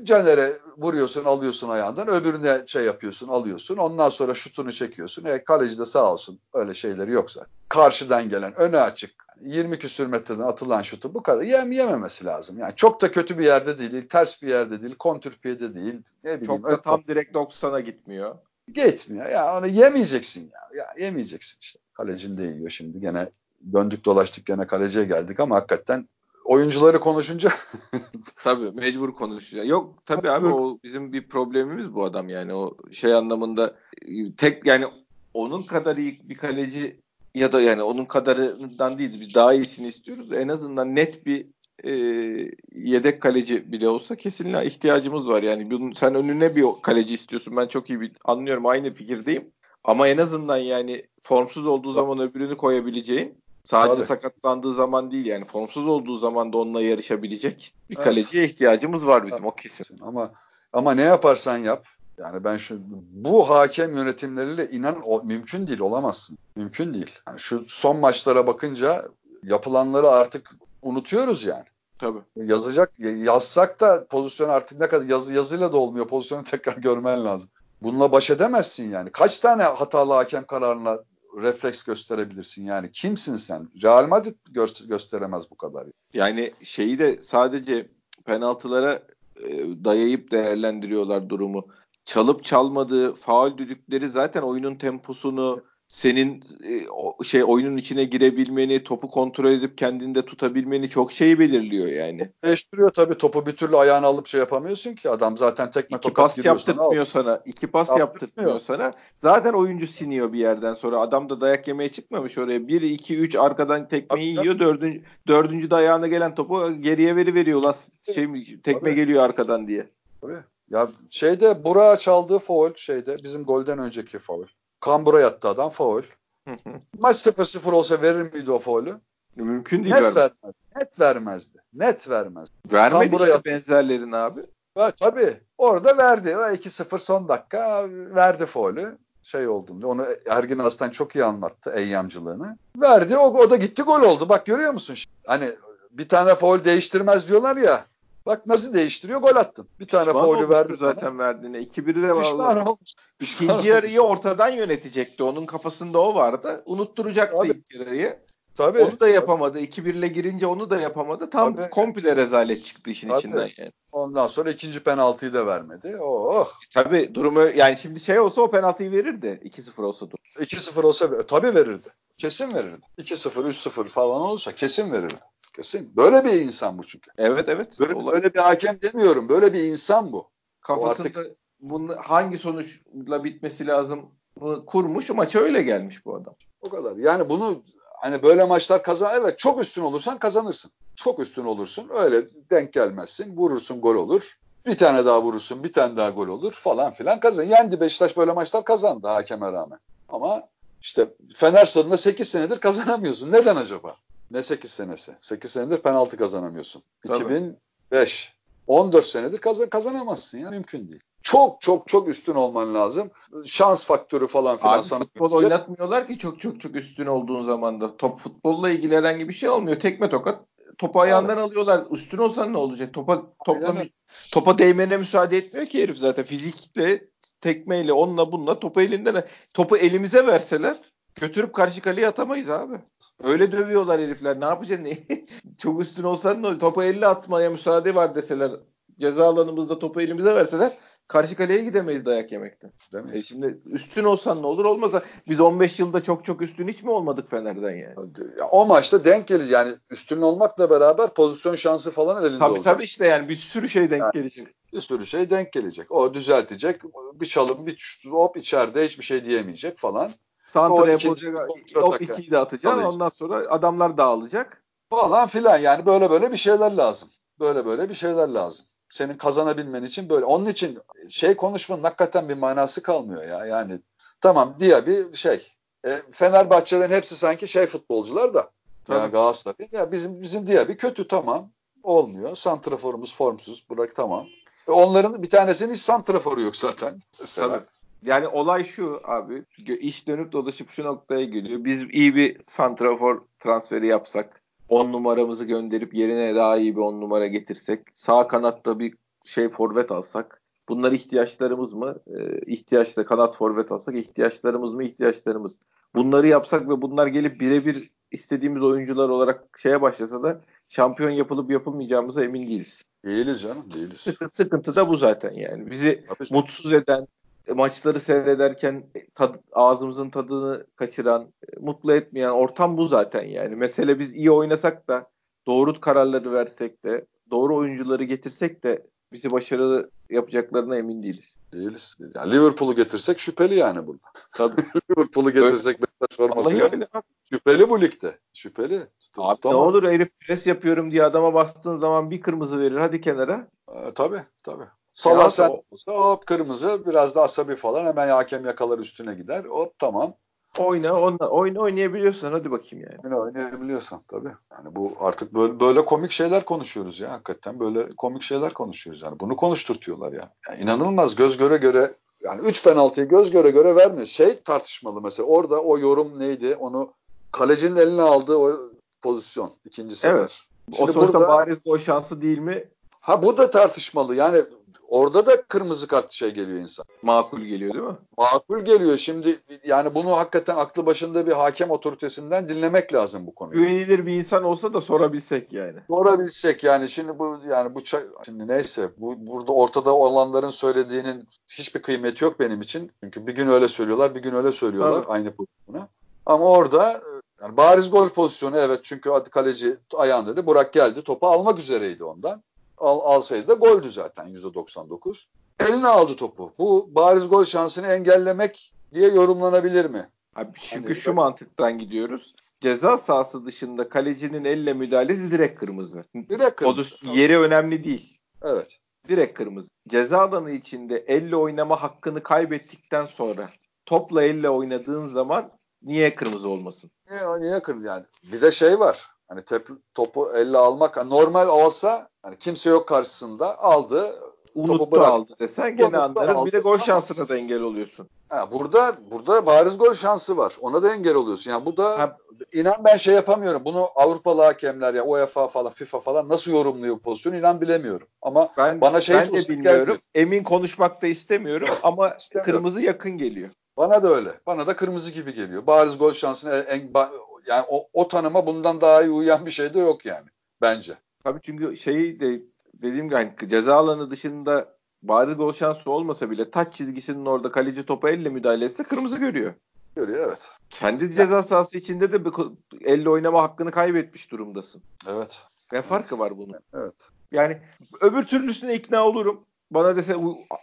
Caner'e vuruyorsun alıyorsun ayağından öbürüne şey yapıyorsun alıyorsun ondan sonra şutunu çekiyorsun. E, kaleci de sağ olsun öyle şeyleri yok zaten. Karşıdan gelen öne açık 20 küsür metreden atılan şutu bu kadar yem yememesi lazım. Yani çok da kötü bir yerde değil, ters bir yerde değil, kontürpiyede değil. Ne bileyim, çok da tam direkt 90'a gitmiyor. Gitmiyor. Ya onu yemeyeceksin ya. Ya yemeyeceksin işte. Kalecin de yiyor şimdi gene döndük dolaştık gene kaleciye geldik ama hakikaten oyuncuları konuşunca tabii mecbur konuşacağız. Yok tabii abi o bizim bir problemimiz bu adam yani o şey anlamında tek yani onun kadar iyi bir kaleci ya da yani onun kadarından değil biz daha iyisini istiyoruz. En azından net bir e, yedek kaleci bile olsa kesinlikle ihtiyacımız var. Yani bunun, sen önüne bir kaleci istiyorsun. Ben çok iyi bir, anlıyorum. Aynı fikirdeyim. Ama en azından yani formsuz olduğu zaman öbürünü koyabileceğin sadece Tabii. sakatlandığı zaman değil yani formsuz olduğu zaman da onunla yarışabilecek bir evet. kaleciye ihtiyacımız var bizim o kesin. Ama ama ne yaparsan yap yani ben şu bu hakem yönetimleriyle inan o, mümkün değil olamazsın. Mümkün değil. Yani şu son maçlara bakınca yapılanları artık unutuyoruz yani. Tabii. Yazacak yazsak da pozisyon artık ne kadar yazı yazıyla da olmuyor. Pozisyonu tekrar görmen lazım. Bununla baş edemezsin yani. Kaç tane hatalı hakem kararına refleks gösterebilirsin yani? Kimsin sen? Real Madrid gö- gösteremez bu kadar. Yani şeyi de sadece penaltılara e, dayayıp değerlendiriyorlar durumu çalıp çalmadığı faul düdükleri zaten oyunun temposunu senin e, şey oyunun içine girebilmeni, topu kontrol edip kendinde tutabilmeni çok şey belirliyor yani. Değiştiriyor tabii topu bir türlü ayağını alıp şey yapamıyorsun ki adam zaten tekme iki tokat pas yaptırtmıyor sana, sana. İki pas yaptırtmıyor sana. Zaten oyuncu siniyor bir yerden sonra. Adam da dayak yemeye çıkmamış oraya. 1 2 3 arkadan tekmeyi tabii, yiyor. Dördüncü dördüncü dayağına gelen topu geriye veri veriyor. Las şey tekme tabii. geliyor arkadan diye. Tabii. Ya şeyde Burak'a çaldığı foul şeyde bizim golden önceki foul. Kambura yattı adam foul. Maç 0-0 olsa verir miydi o faulü? Mümkün değil. Net vermez. Net vermezdi. Net vermez. Vermedi Kambura işte benzerlerin abi. Ha, tabii. Orada verdi. 2-0 son dakika verdi faulü. Şey olduğunda onu Ergin Aslan çok iyi anlattı eyyamcılığını. Verdi o, o da gitti gol oldu. Bak görüyor musun? Hani bir tane faul değiştirmez diyorlar ya. Bak nasıl değiştiriyor gol attın. Bir tane faulü verdi zaten sana. verdiğine. 2-1'i de vallahi. İkinci yarıyı ortadan yönetecekti. Onun kafasında o vardı. Unutturacaktı Tabii. ilk yarıyı. Tabii. Onu da yapamadı. 2-1 ile girince onu da yapamadı. Tam Tabii. komple rezalet çıktı işin Tabii. içinden yani. Ondan sonra ikinci penaltıyı da vermedi. Oh. Tabii durumu yani şimdi şey olsa o penaltıyı verirdi. 2-0 olsa dur. 2-0 olsa tabii verirdi. Kesin verirdi. 2-0, 3-0 falan olursa kesin verirdi. Kesin. Böyle bir insan bu çünkü. Evet evet. Böyle, böyle bir hakem demiyorum. Böyle bir insan bu. Kafasında artık... bunun hangi sonuçla bitmesi lazım kurmuş. Maça öyle gelmiş bu adam. O kadar. Yani bunu hani böyle maçlar kazan evet çok üstün olursan kazanırsın. Çok üstün olursun. Öyle denk gelmezsin. Vurursun gol olur. Bir tane daha vurursun, bir tane daha gol olur falan filan kazan. Yendi Beşiktaş böyle maçlar kazandı hakeme rağmen. Ama işte Fener stadında 8 senedir kazanamıyorsun. Neden acaba? Ne 8 senesi? 8 senedir penaltı kazanamıyorsun. Tabii. 2005. 14 senedir kazan kazanamazsın ya mümkün değil. Çok çok çok üstün olman lazım. Şans faktörü falan filan Abi sana futbol oynatmıyorlar ki çok çok çok üstün olduğun zaman da. Top futbolla ilgili herhangi bir şey olmuyor. Tekme tokat topu ayağından evet. alıyorlar. Üstün olsan ne olacak? Topa topla topa değmene müsaade etmiyor ki herif zaten. Fizikle tekmeyle onunla bununla topu elinden topu elimize verseler götürüp karşı kaleye atamayız abi. Öyle dövüyorlar herifler. Ne yapacaksın? Çok üstün olsan ne olur? Topu 50 atmaya müsaade var deseler. Ceza alanımızda topu elimize verseler karşı kaleye gidemeyiz dayak yemekten. E şimdi üstün olsan ne olur olmasa biz 15 yılda çok çok üstün hiç mi olmadık Fener'den yani? Ya o maçta denk gelir yani üstün olmakla beraber pozisyon şansı falan elinde tabii, olacak. Tabii işte yani bir sürü şey denk yani, gelecek. Bir sürü şey denk gelecek. O düzeltecek. Bir çalım bir hop içeride hiçbir şey diyemeyecek falan. Santra yapılacak. Hop ikiyi de atacaksın. Ondan sonra adamlar dağılacak. Falan filan yani böyle böyle bir şeyler lazım. Böyle böyle bir şeyler lazım. Senin kazanabilmen için böyle. Onun için şey konuşmanın hakikaten bir manası kalmıyor ya. Yani tamam diye bir şey. E, Fenerbahçelerin hepsi sanki şey futbolcular da. Ya Galatasaray. Ya bizim bizim diye bir kötü tamam. Olmuyor. Santraforumuz formsuz. Bırak tamam. E onların bir tanesinin hiç santraforu yok zaten. Mesela. Yani olay şu abi. iş dönüp dolaşıp şu noktaya geliyor. Biz iyi bir santrafor transferi yapsak 10 numaramızı gönderip yerine daha iyi bir 10 numara getirsek sağ kanatta bir şey forvet alsak bunlar ihtiyaçlarımız mı? Ee, ihtiyaçta kanat forvet alsak ihtiyaçlarımız mı? ihtiyaçlarımız. Bunları yapsak ve bunlar gelip birebir istediğimiz oyuncular olarak şeye başlasa da şampiyon yapılıp yapılmayacağımıza emin değiliz. Değiliz canım değiliz. Sıkıntı da bu zaten yani. Bizi Tabii. mutsuz eden, maçları seyrederken tad, ağzımızın tadını kaçıran, mutlu etmeyen ortam bu zaten yani. Mesele biz iyi oynasak da, doğru kararları versek de, doğru oyuncuları getirsek de bizi başarılı yapacaklarına emin değiliz. Değiliz. Yani Liverpool'u getirsek şüpheli yani burada. Tabii. Liverpool'u getirsek Beşiktaş forması yani. Şüpheli bu ligde. Şüpheli. Abi Tutamaz. ne olur herif pres yapıyorum diye adama bastığın zaman bir kırmızı verir hadi kenara. Ee, tabii tabii. Salah sen olsa hop kırmızı biraz da asabi falan hemen hakem yakalar üstüne gider. Hop tamam. Oyna, onla, oyna oynayabiliyorsan hadi bakayım yani. Oyna oynayabiliyorsan tabii. Yani bu artık böyle, böyle komik şeyler konuşuyoruz ya hakikaten böyle komik şeyler konuşuyoruz yani. Bunu konuşturtuyorlar ya. Yani inanılmaz göz göre göre yani 3 penaltıyı göz göre göre vermiyor. Şey tartışmalı mesela orada o yorum neydi onu kalecinin eline aldığı o pozisyon ikinci sefer. Evet. Şimdi o sonuçta burada, bariz o şansı değil mi? Ha bu da tartışmalı. Yani orada da kırmızı kart şey geliyor insan. Makul geliyor değil mi? Makul geliyor. Şimdi yani bunu hakikaten aklı başında bir hakem otoritesinden dinlemek lazım bu konuyu. Güvenilir bir insan olsa da sorabilsek yani. Sorabilsek yani şimdi bu yani bu şimdi neyse bu burada ortada olanların söylediğinin hiçbir kıymeti yok benim için. Çünkü bir gün öyle söylüyorlar, bir gün öyle söylüyorlar evet. aynı pozisyonu. Ama orada yani bariz gol pozisyonu evet çünkü kaleci ayağında dedi. Burak geldi topu almak üzereydi ondan al, alsaydı da goldü zaten %99. Eline aldı topu. Bu bariz gol şansını engellemek diye yorumlanabilir mi? Abi çünkü hani, şu mantıktan gidiyoruz. Ceza sahası dışında kalecinin elle müdahalesi direkt kırmızı. Direkt kırmızı. O yeri önemli değil. Evet. Direkt kırmızı. Ceza alanı içinde elle oynama hakkını kaybettikten sonra topla elle oynadığın zaman niye kırmızı olmasın? Niye, niye kırmızı yani? Bir de şey var. Hani tep, topu elle almak normal olsa hani kimse yok karşısında aldı. Unuttu topu aldı desen gene anlarız. Bir de gol şansına da engel oluyorsun. Ha, burada burada bariz gol şansı var. Ona da engel oluyorsun. Yani bu da ha. inan ben şey yapamıyorum. Bunu Avrupalı hakemler ya UEFA falan FIFA falan nasıl yorumluyor bu pozisyonu inan bilemiyorum. Ama ben, bana şey ben de bilmiyorum. Gelmiyor. Emin konuşmak da istemiyorum ama kırmızı yakın geliyor. Bana da öyle. Bana da kırmızı gibi geliyor. Bariz gol şansını en, yani o, o tanıma bundan daha iyi uyan bir şey de yok yani bence. Tabii çünkü şeyi de dediğim gibi hani ceza alanı dışında bariz gol şansı olmasa bile taç çizgisinin orada kaleci topa elle müdahale etse kırmızı görüyor. Görüyor evet. Kendi ceza sahası içinde de elle oynama hakkını kaybetmiş durumdasın. Evet. Ne farkı var bunun? Evet. Yani öbür türlüsüne ikna olurum. Bana dese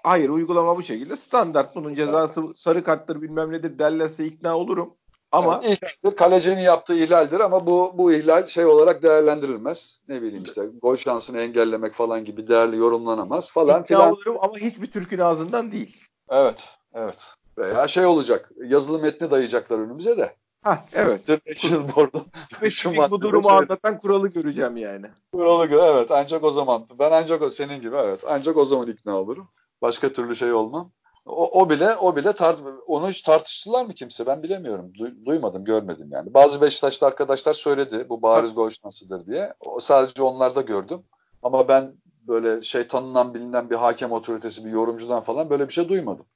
hayır uygulama bu şekilde standart bunun cezası sarı karttır bilmem nedir derlerse ikna olurum. Ama yani ihlaldir, kalecinin yaptığı ihlaldir ama bu bu ihlal şey olarak değerlendirilmez. Ne bileyim işte gol şansını engellemek falan gibi değerli yorumlanamaz falan filan. olurum ama hiçbir Türk'ün ağzından değil. Evet, evet. Veya şey olacak, yazılı metni dayayacaklar önümüze de. Ha evet. International Board'un Spesifik bu durumu şey... anlatan kuralı göreceğim yani. Kuralı gör, evet. Ancak o zaman. Ben ancak o senin gibi evet. Ancak o zaman ikna olurum. Başka türlü şey olmam. O, o bile o bile tart onu hiç tartıştılar mı kimse? Ben bilemiyorum. Du, duymadım, görmedim yani. Bazı Beşiktaşlı arkadaşlar söyledi bu bariz gol şansıdır diye. O, sadece onlarda gördüm. Ama ben böyle şey tanınan bilinen bir hakem otoritesi, bir yorumcudan falan böyle bir şey duymadım.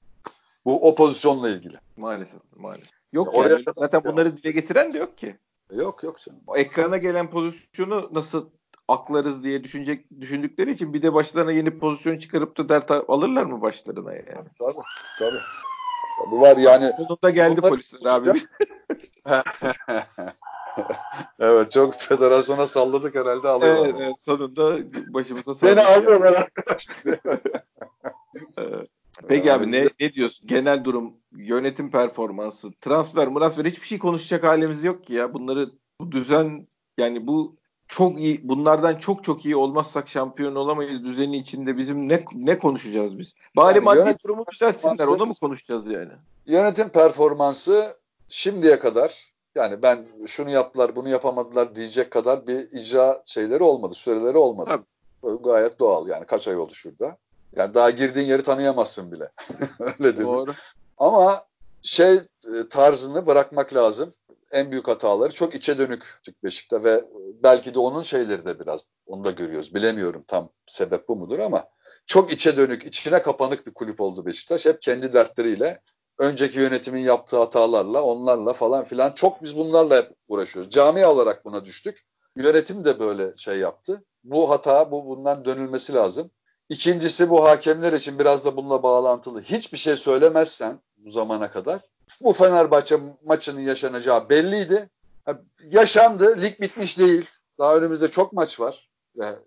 Bu o pozisyonla ilgili. Maalesef, maalesef. Yok ya, yani, zaten bunları dile getiren de yok ki. Yok yok canım. O ekrana gelen pozisyonu nasıl aklarız diye düşünecek düşündükleri için bir de başlarına yeni pozisyon çıkarıp da dert alırlar mı başlarına yani? Tabii tabii. Tabii var yani. Sonunda geldi polisler abi. evet çok federasyona salladık herhalde alıyorlar. Evet, evet sonunda başımıza salladık. Beni alıyorlar arkadaşlar. Peki abi ne, ne diyorsun? Genel durum, yönetim performansı, transfer, transfer hiçbir şey konuşacak halimiz yok ki ya. Bunları bu düzen yani bu çok iyi bunlardan çok çok iyi olmazsak şampiyon olamayız düzeni içinde bizim ne ne konuşacağız biz? Bari yani maddi durumu düzeltsinler onu mu konuşacağız yani? Yönetim performansı şimdiye kadar yani ben şunu yaptılar bunu yapamadılar diyecek kadar bir icra şeyleri olmadı süreleri olmadı. Tabii. Gayet doğal yani kaç ay oldu şurada. Yani daha girdiğin yeri tanıyamazsın bile. Öyle değil Doğru. Mi? Ama şey e, tarzını bırakmak lazım en büyük hataları çok içe dönük Beşik'te ve belki de onun şeyleri de biraz onu da görüyoruz. Bilemiyorum tam sebep bu mudur ama çok içe dönük, içine kapanık bir kulüp oldu Beşiktaş. Hep kendi dertleriyle, önceki yönetimin yaptığı hatalarla, onlarla falan filan çok biz bunlarla hep uğraşıyoruz. Camia olarak buna düştük. Yönetim de böyle şey yaptı. Bu hata, bu bundan dönülmesi lazım. İkincisi bu hakemler için biraz da bununla bağlantılı. Hiçbir şey söylemezsen bu zamana kadar bu Fenerbahçe maçının yaşanacağı belliydi. Yaşandı. Lig bitmiş değil. Daha önümüzde çok maç var.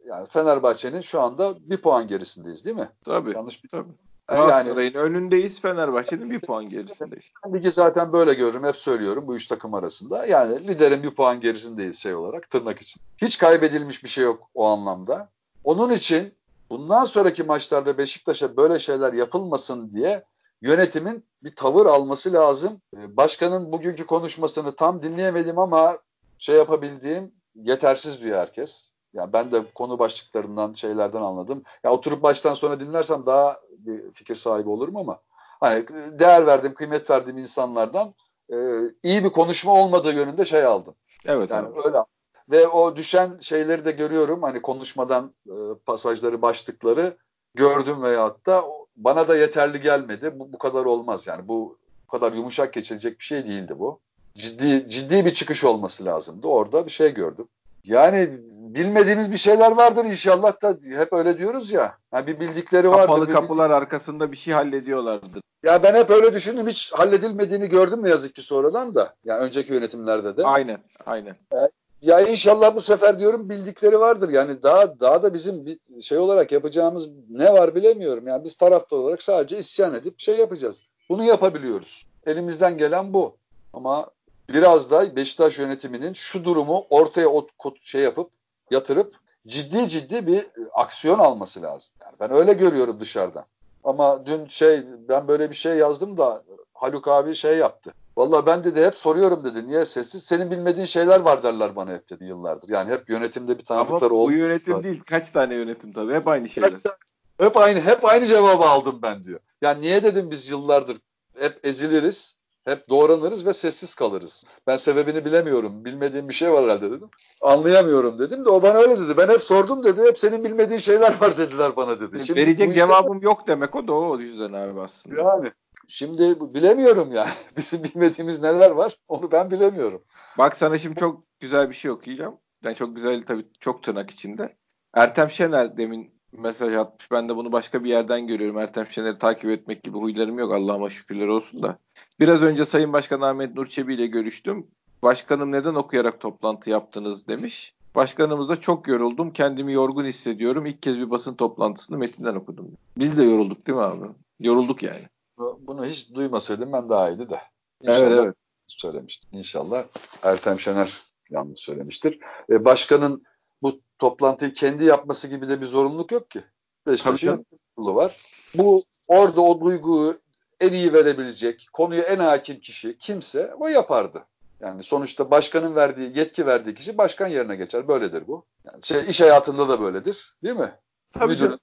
Yani Fenerbahçe'nin şu anda bir puan gerisindeyiz değil mi? Tabii. Yanlış bir tabii. Galatasaray'ın yani, önündeyiz. Fenerbahçe'nin bir puan gerisindeyiz. Ligi zaten böyle görürüm. Hep söylüyorum bu üç takım arasında. Yani liderin bir puan gerisindeyiz şey olarak tırnak için. Hiç kaybedilmiş bir şey yok o anlamda. Onun için bundan sonraki maçlarda Beşiktaş'a böyle şeyler yapılmasın diye yönetimin bir tavır alması lazım. Ee, başkanın bugünkü konuşmasını tam dinleyemedim ama şey yapabildiğim yetersiz diyor herkes. Yani ben de konu başlıklarından şeylerden anladım. Ya oturup baştan sonra dinlersem daha bir fikir sahibi olurum ama hani değer verdiğim, kıymet verdiğim insanlardan e, iyi bir konuşma olmadığı yönünde şey aldım. Evet. Yani evet. öyle. Ve o düşen şeyleri de görüyorum. Hani konuşmadan e, pasajları, başlıkları gördüm veyahut da bana da yeterli gelmedi. Bu, bu kadar olmaz yani. Bu, bu kadar yumuşak geçilecek bir şey değildi bu. Ciddi ciddi bir çıkış olması lazımdı. Orada bir şey gördüm. Yani bilmediğimiz bir şeyler vardır inşallah da hep öyle diyoruz ya. Yani bir bildikleri vardır. Kapalı kapılar bildik... arkasında bir şey hallediyorlardır. Ya ben hep öyle düşündüm. Hiç halledilmediğini gördüm ne yazık ki sonradan da. Yani önceki yönetimlerde de. Aynen, aynen. Ya inşallah bu sefer diyorum bildikleri vardır. Yani daha daha da bizim bir şey olarak yapacağımız ne var bilemiyorum. Yani biz taraftar olarak sadece isyan edip şey yapacağız. Bunu yapabiliyoruz. Elimizden gelen bu. Ama biraz da Beşiktaş yönetiminin şu durumu ortaya şey yapıp yatırıp ciddi ciddi bir aksiyon alması lazım. Yani ben öyle görüyorum dışarıdan. Ama dün şey ben böyle bir şey yazdım da Haluk abi şey yaptı. Valla ben de hep soruyorum dedi. Niye sessiz? Senin bilmediğin şeyler var derler bana hep dedi yıllardır. Yani hep yönetimde bir tanıdıklar oldu. Ama bu yönetim var. değil. Kaç tane yönetim tabii. Hep aynı şeyler. Hep aynı hep aynı cevabı aldım ben diyor. Yani niye dedim biz yıllardır hep eziliriz. Hep doğranırız ve sessiz kalırız. Ben sebebini bilemiyorum. Bilmediğim bir şey var herhalde dedim. Anlayamıyorum dedim de o bana öyle dedi. Ben hep sordum dedi. Hep senin bilmediğin şeyler var dediler bana dedi. Şimdi Verecek cevabım yok demek o da o yüzden abi aslında. Yani Şimdi bilemiyorum yani. Bizim bilmediğimiz neler var onu ben bilemiyorum. Bak sana şimdi çok güzel bir şey okuyacağım. Yani çok güzel tabii çok tırnak içinde. Ertem Şener demin mesaj atmış. Ben de bunu başka bir yerden görüyorum. Ertem Şener'i takip etmek gibi huylarım yok. Allah'ıma şükürler olsun da. Biraz önce Sayın Başkan Ahmet Nur Çebi ile görüştüm. Başkanım neden okuyarak toplantı yaptınız demiş. Başkanımız da çok yoruldum. Kendimi yorgun hissediyorum. İlk kez bir basın toplantısını metinden okudum. Biz de yorulduk değil mi abi? Yorulduk yani. Bunu hiç duymasaydım ben daha iyiydi de. İnşallah evet evet. Söylemiştim. İnşallah Ertem Şener yanlış söylemiştir. E, başkanın bu toplantıyı kendi yapması gibi de bir zorunluluk yok ki. Beşiktaş'ın var. Bu orada o duyguyu en iyi verebilecek, konuya en hakim kişi kimse o yapardı. Yani sonuçta başkanın verdiği, yetki verdiği kişi başkan yerine geçer. Böyledir bu. Yani şey, iş hayatında da böyledir. Değil mi? Tabii Müdür,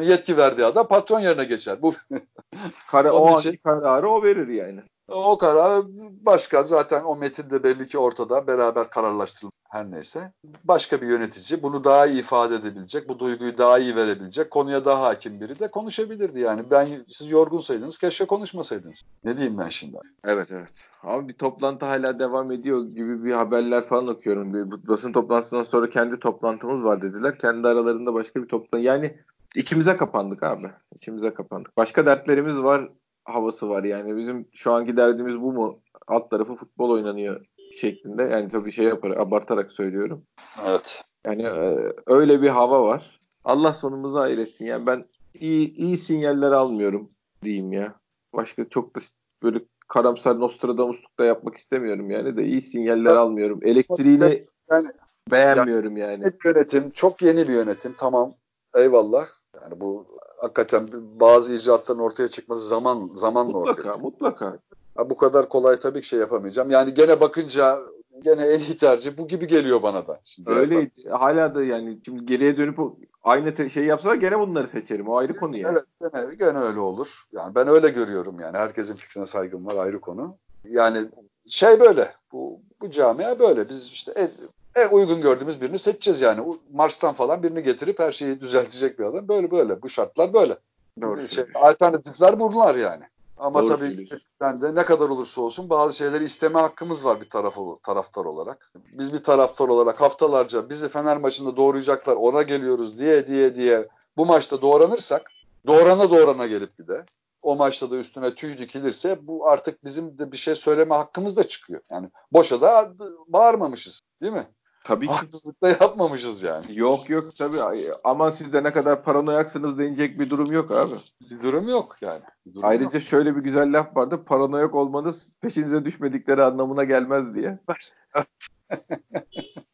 yetki verdiği adam patron yerine geçer. Bu Kara, o için, kararı o verir yani. O karar başka zaten o metinde belli ki ortada beraber kararlaştırılmış her neyse. Başka bir yönetici bunu daha iyi ifade edebilecek, bu duyguyu daha iyi verebilecek, konuya daha hakim biri de konuşabilirdi yani. Ben siz yorgunsaydınız keşke konuşmasaydınız. Ne diyeyim ben şimdi? Evet evet. Ama bir toplantı hala devam ediyor gibi bir haberler falan okuyorum. Bir basın toplantısından sonra kendi toplantımız var dediler. Kendi aralarında başka bir toplantı. Yani İkimize kapandık abi. İkimize kapandık. Başka dertlerimiz var havası var yani. Bizim şu anki derdimiz bu mu? Alt tarafı futbol oynanıyor şeklinde. Yani tabii şey yapar, abartarak söylüyorum. Evet. Yani e, öyle bir hava var. Allah sonumuzu hayretsin. Yani ben iyi, iyi sinyaller almıyorum diyeyim ya. Başka çok da böyle karamsar Nostradamusluk da yapmak istemiyorum yani de iyi sinyaller almıyorum. Elektriğini yani, beğenmiyorum yani. yani. Yönetim çok yeni bir yönetim tamam eyvallah yani bu hakikaten bazı icraatların ortaya çıkması zaman zamanla mutlaka, ortaya. Mutlaka. Ha, bu kadar kolay tabii ki şey yapamayacağım. Yani gene bakınca gene en iyi tercih bu gibi geliyor bana da. Şimdi Öyle hala da yani şimdi geriye dönüp aynı şey yapsalar gene bunları seçerim. O ayrı konu yani. Evet gene, gene öyle olur. Yani ben öyle görüyorum yani. Herkesin fikrine saygım var ayrı konu. Yani şey böyle. Bu, bu camia böyle. Biz işte el, e, uygun gördüğümüz birini seçeceğiz yani. Mars'tan falan birini getirip her şeyi düzeltecek bir adam. Böyle böyle. Bu şartlar böyle. Doğru şey, alternatifler bunlar yani. Ama Doğru tabii ben de ne kadar olursa olsun bazı şeyleri isteme hakkımız var bir tarafı, taraftar olarak. Biz bir taraftar olarak haftalarca bizi Fener maçında doğrayacaklar ona geliyoruz diye diye diye bu maçta doğranırsak doğrana doğrana gelip bir de o maçta da üstüne tüy dikilirse bu artık bizim de bir şey söyleme hakkımız da çıkıyor. Yani boşa da bağırmamışız değil mi? Tabii ki. Haksızlık da yapmamışız yani. Yok yok tabii. Aman siz de ne kadar paranoyaksınız denecek bir durum yok abi. Bir durum yok yani. Durum Ayrıca yok. şöyle bir güzel laf vardı. Paranoyak olmanız peşinize düşmedikleri anlamına gelmez diye.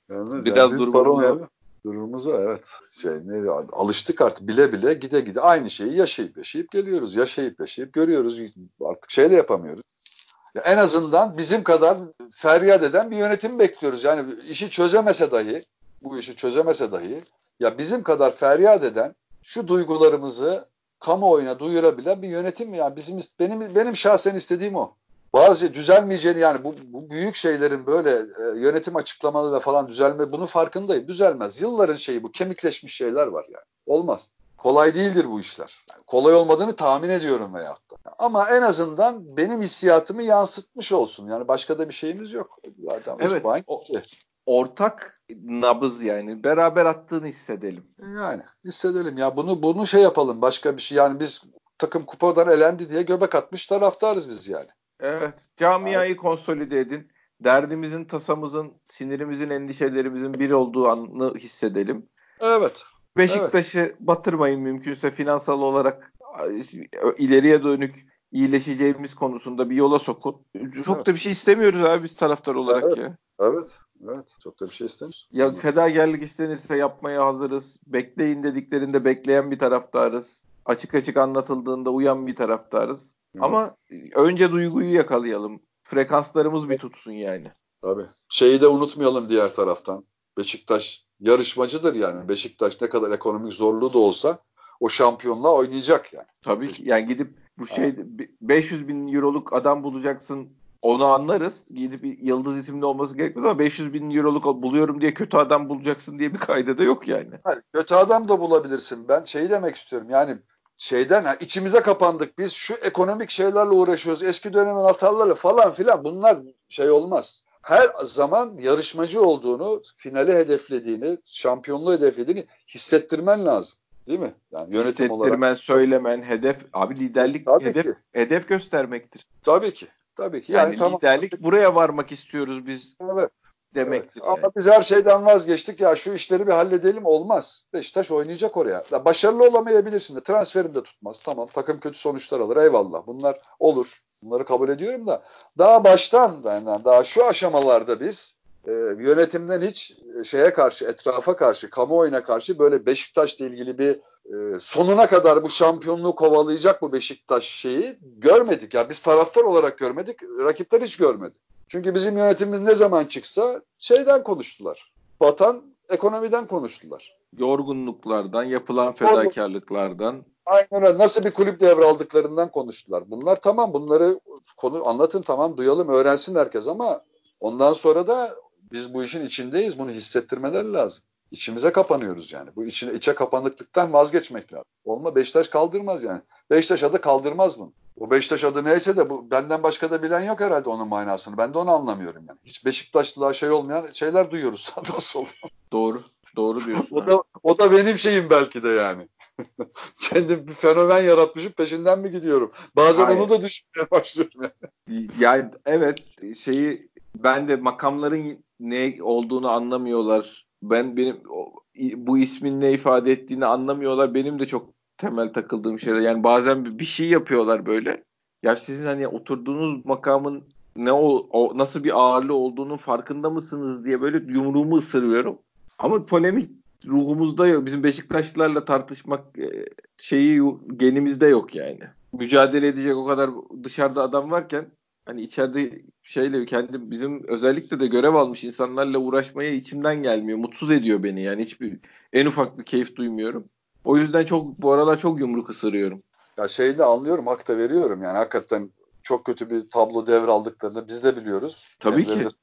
yani, Biraz yani durumumuz Durumumuz o evet. Şey, ne, alıştık artık bile bile gide gide aynı şeyi yaşayıp yaşayıp geliyoruz. Yaşayıp yaşayıp görüyoruz. Artık şey de yapamıyoruz. En azından bizim kadar feryat eden bir yönetim bekliyoruz. Yani işi çözemese dahi, bu işi çözemese dahi ya bizim kadar feryat eden şu duygularımızı kamuoyuna duyurabilen bir yönetim yani bizim benim benim şahsen istediğim o. Bazı düzelmeyeceğini yani bu, bu büyük şeylerin böyle e, yönetim açıklamalarıyla falan düzelme bunun farkındayım. Düzelmez. Yılların şeyi bu kemikleşmiş şeyler var yani. Olmaz. Kolay değildir bu işler. Yani kolay olmadığını tahmin ediyorum veyahut da. Ama en azından benim hissiyatımı yansıtmış olsun. Yani başka da bir şeyimiz yok. Zaten evet. O, ortak nabız yani. Beraber attığını hissedelim. Yani hissedelim. Ya bunu bunu şey yapalım. Başka bir şey. Yani biz takım kupadan elendi diye göbek atmış taraftarız biz yani. Evet. Camiayı Abi. konsolide edin. Derdimizin, tasamızın, sinirimizin, endişelerimizin bir olduğu anı hissedelim. Evet. Beşiktaş'ı evet. batırmayın mümkünse finansal olarak ileriye dönük iyileşeceğimiz konusunda bir yola sokun. Çok evet. da bir şey istemiyoruz abi biz taraftar olarak evet. ya. Evet. Evet. Çok da bir şey istemiyoruz. Ya fedakarlık istenirse yapmaya hazırız. Bekleyin dediklerinde bekleyen bir taraftarız. Açık açık anlatıldığında uyan bir taraftarız. Evet. Ama önce duyguyu yakalayalım. Frekanslarımız bir tutsun yani. Tabii. Şeyi de unutmayalım diğer taraftan. Beşiktaş yarışmacıdır yani. Beşiktaş ne kadar ekonomik zorluğu da olsa o şampiyonluğa oynayacak yani. Tabii ki yani gidip bu şey 500 bin euroluk adam bulacaksın onu anlarız. Gidip Yıldız isimli olması gerekmez ama 500 bin euroluk buluyorum diye kötü adam bulacaksın diye bir kayda da yok yani. Hayır, kötü adam da bulabilirsin. Ben şeyi demek istiyorum yani şeyden içimize kapandık biz şu ekonomik şeylerle uğraşıyoruz eski dönemin hatalarla falan filan bunlar şey olmaz her zaman yarışmacı olduğunu, finali hedeflediğini, şampiyonluğu hedeflediğini hissettirmen lazım. Değil mi? Yani yönetim Hissettirmen, olarak. söylemen, hedef, abi liderlik Tabii hedef ki. hedef göstermektir. Tabii ki. Tabii ki. Yani, yani liderlik tamam. buraya varmak istiyoruz biz. Evet. Demektir. Evet. Yani. Ama biz her şeyden vazgeçtik ya şu işleri bir halledelim olmaz. Beşiktaş oynayacak oraya. Ya başarılı olamayabilirsin de transferin de tutmaz. Tamam takım kötü sonuçlar alır eyvallah. Bunlar olur. Bunları kabul ediyorum da daha baştan yani daha şu aşamalarda biz e, yönetimden hiç e, şeye karşı, etrafa karşı, kamuoyuna karşı böyle Beşiktaş'la ilgili bir e, sonuna kadar bu şampiyonluğu kovalayacak bu Beşiktaş şeyi görmedik. Ya yani biz taraftar olarak görmedik, rakipler hiç görmedi. Çünkü bizim yönetimimiz ne zaman çıksa şeyden konuştular. Vatan ekonomiden konuştular. Yorgunluklardan, yapılan fedakarlıklardan. Aynen öyle. Nasıl bir kulüp devraldıklarından konuştular. Bunlar tamam bunları konu anlatın tamam duyalım öğrensin herkes ama ondan sonra da biz bu işin içindeyiz. Bunu hissettirmeleri lazım. İçimize kapanıyoruz yani. Bu içine, içe kapanıklıktan vazgeçmek lazım. Olma Beşiktaş kaldırmaz yani. Beşiktaş adı kaldırmaz bunu. O Beşiktaş adı neyse de bu benden başka da bilen yok herhalde onun manasını. Ben de onu anlamıyorum yani. Hiç Beşiktaşlılığa şey olmayan şeyler duyuyoruz sağda solda. Doğru. Doğru diyorsun. o da o da benim şeyim belki de yani. Kendim bir fenomen yaratmışım peşinden mi gidiyorum? Bazen Hayır. onu da düşünmeye başlıyorum. Yani. yani evet şeyi ben de makamların ne olduğunu anlamıyorlar. Ben benim bu ismin ne ifade ettiğini anlamıyorlar. Benim de çok temel takıldığım şeyler. Yani bazen bir şey yapıyorlar böyle. Ya sizin hani oturduğunuz makamın ne o, o nasıl bir ağırlığı olduğunun farkında mısınız diye böyle yumruğumu ısırıyorum. Ama polemik ruhumuzda yok. Bizim Beşiktaşlılarla tartışmak e, şeyi genimizde yok yani. Mücadele edecek o kadar dışarıda adam varken hani içeride şeyle kendim bizim özellikle de görev almış insanlarla uğraşmaya içimden gelmiyor. Mutsuz ediyor beni yani hiçbir en ufak bir keyif duymuyorum. O yüzden çok bu aralar çok yumruk ısırıyorum. Ya şeyi de anlıyorum, hak da veriyorum yani hakikaten çok kötü bir tablo devraldıklarını biz de biliyoruz. Tabii Kendileri ki.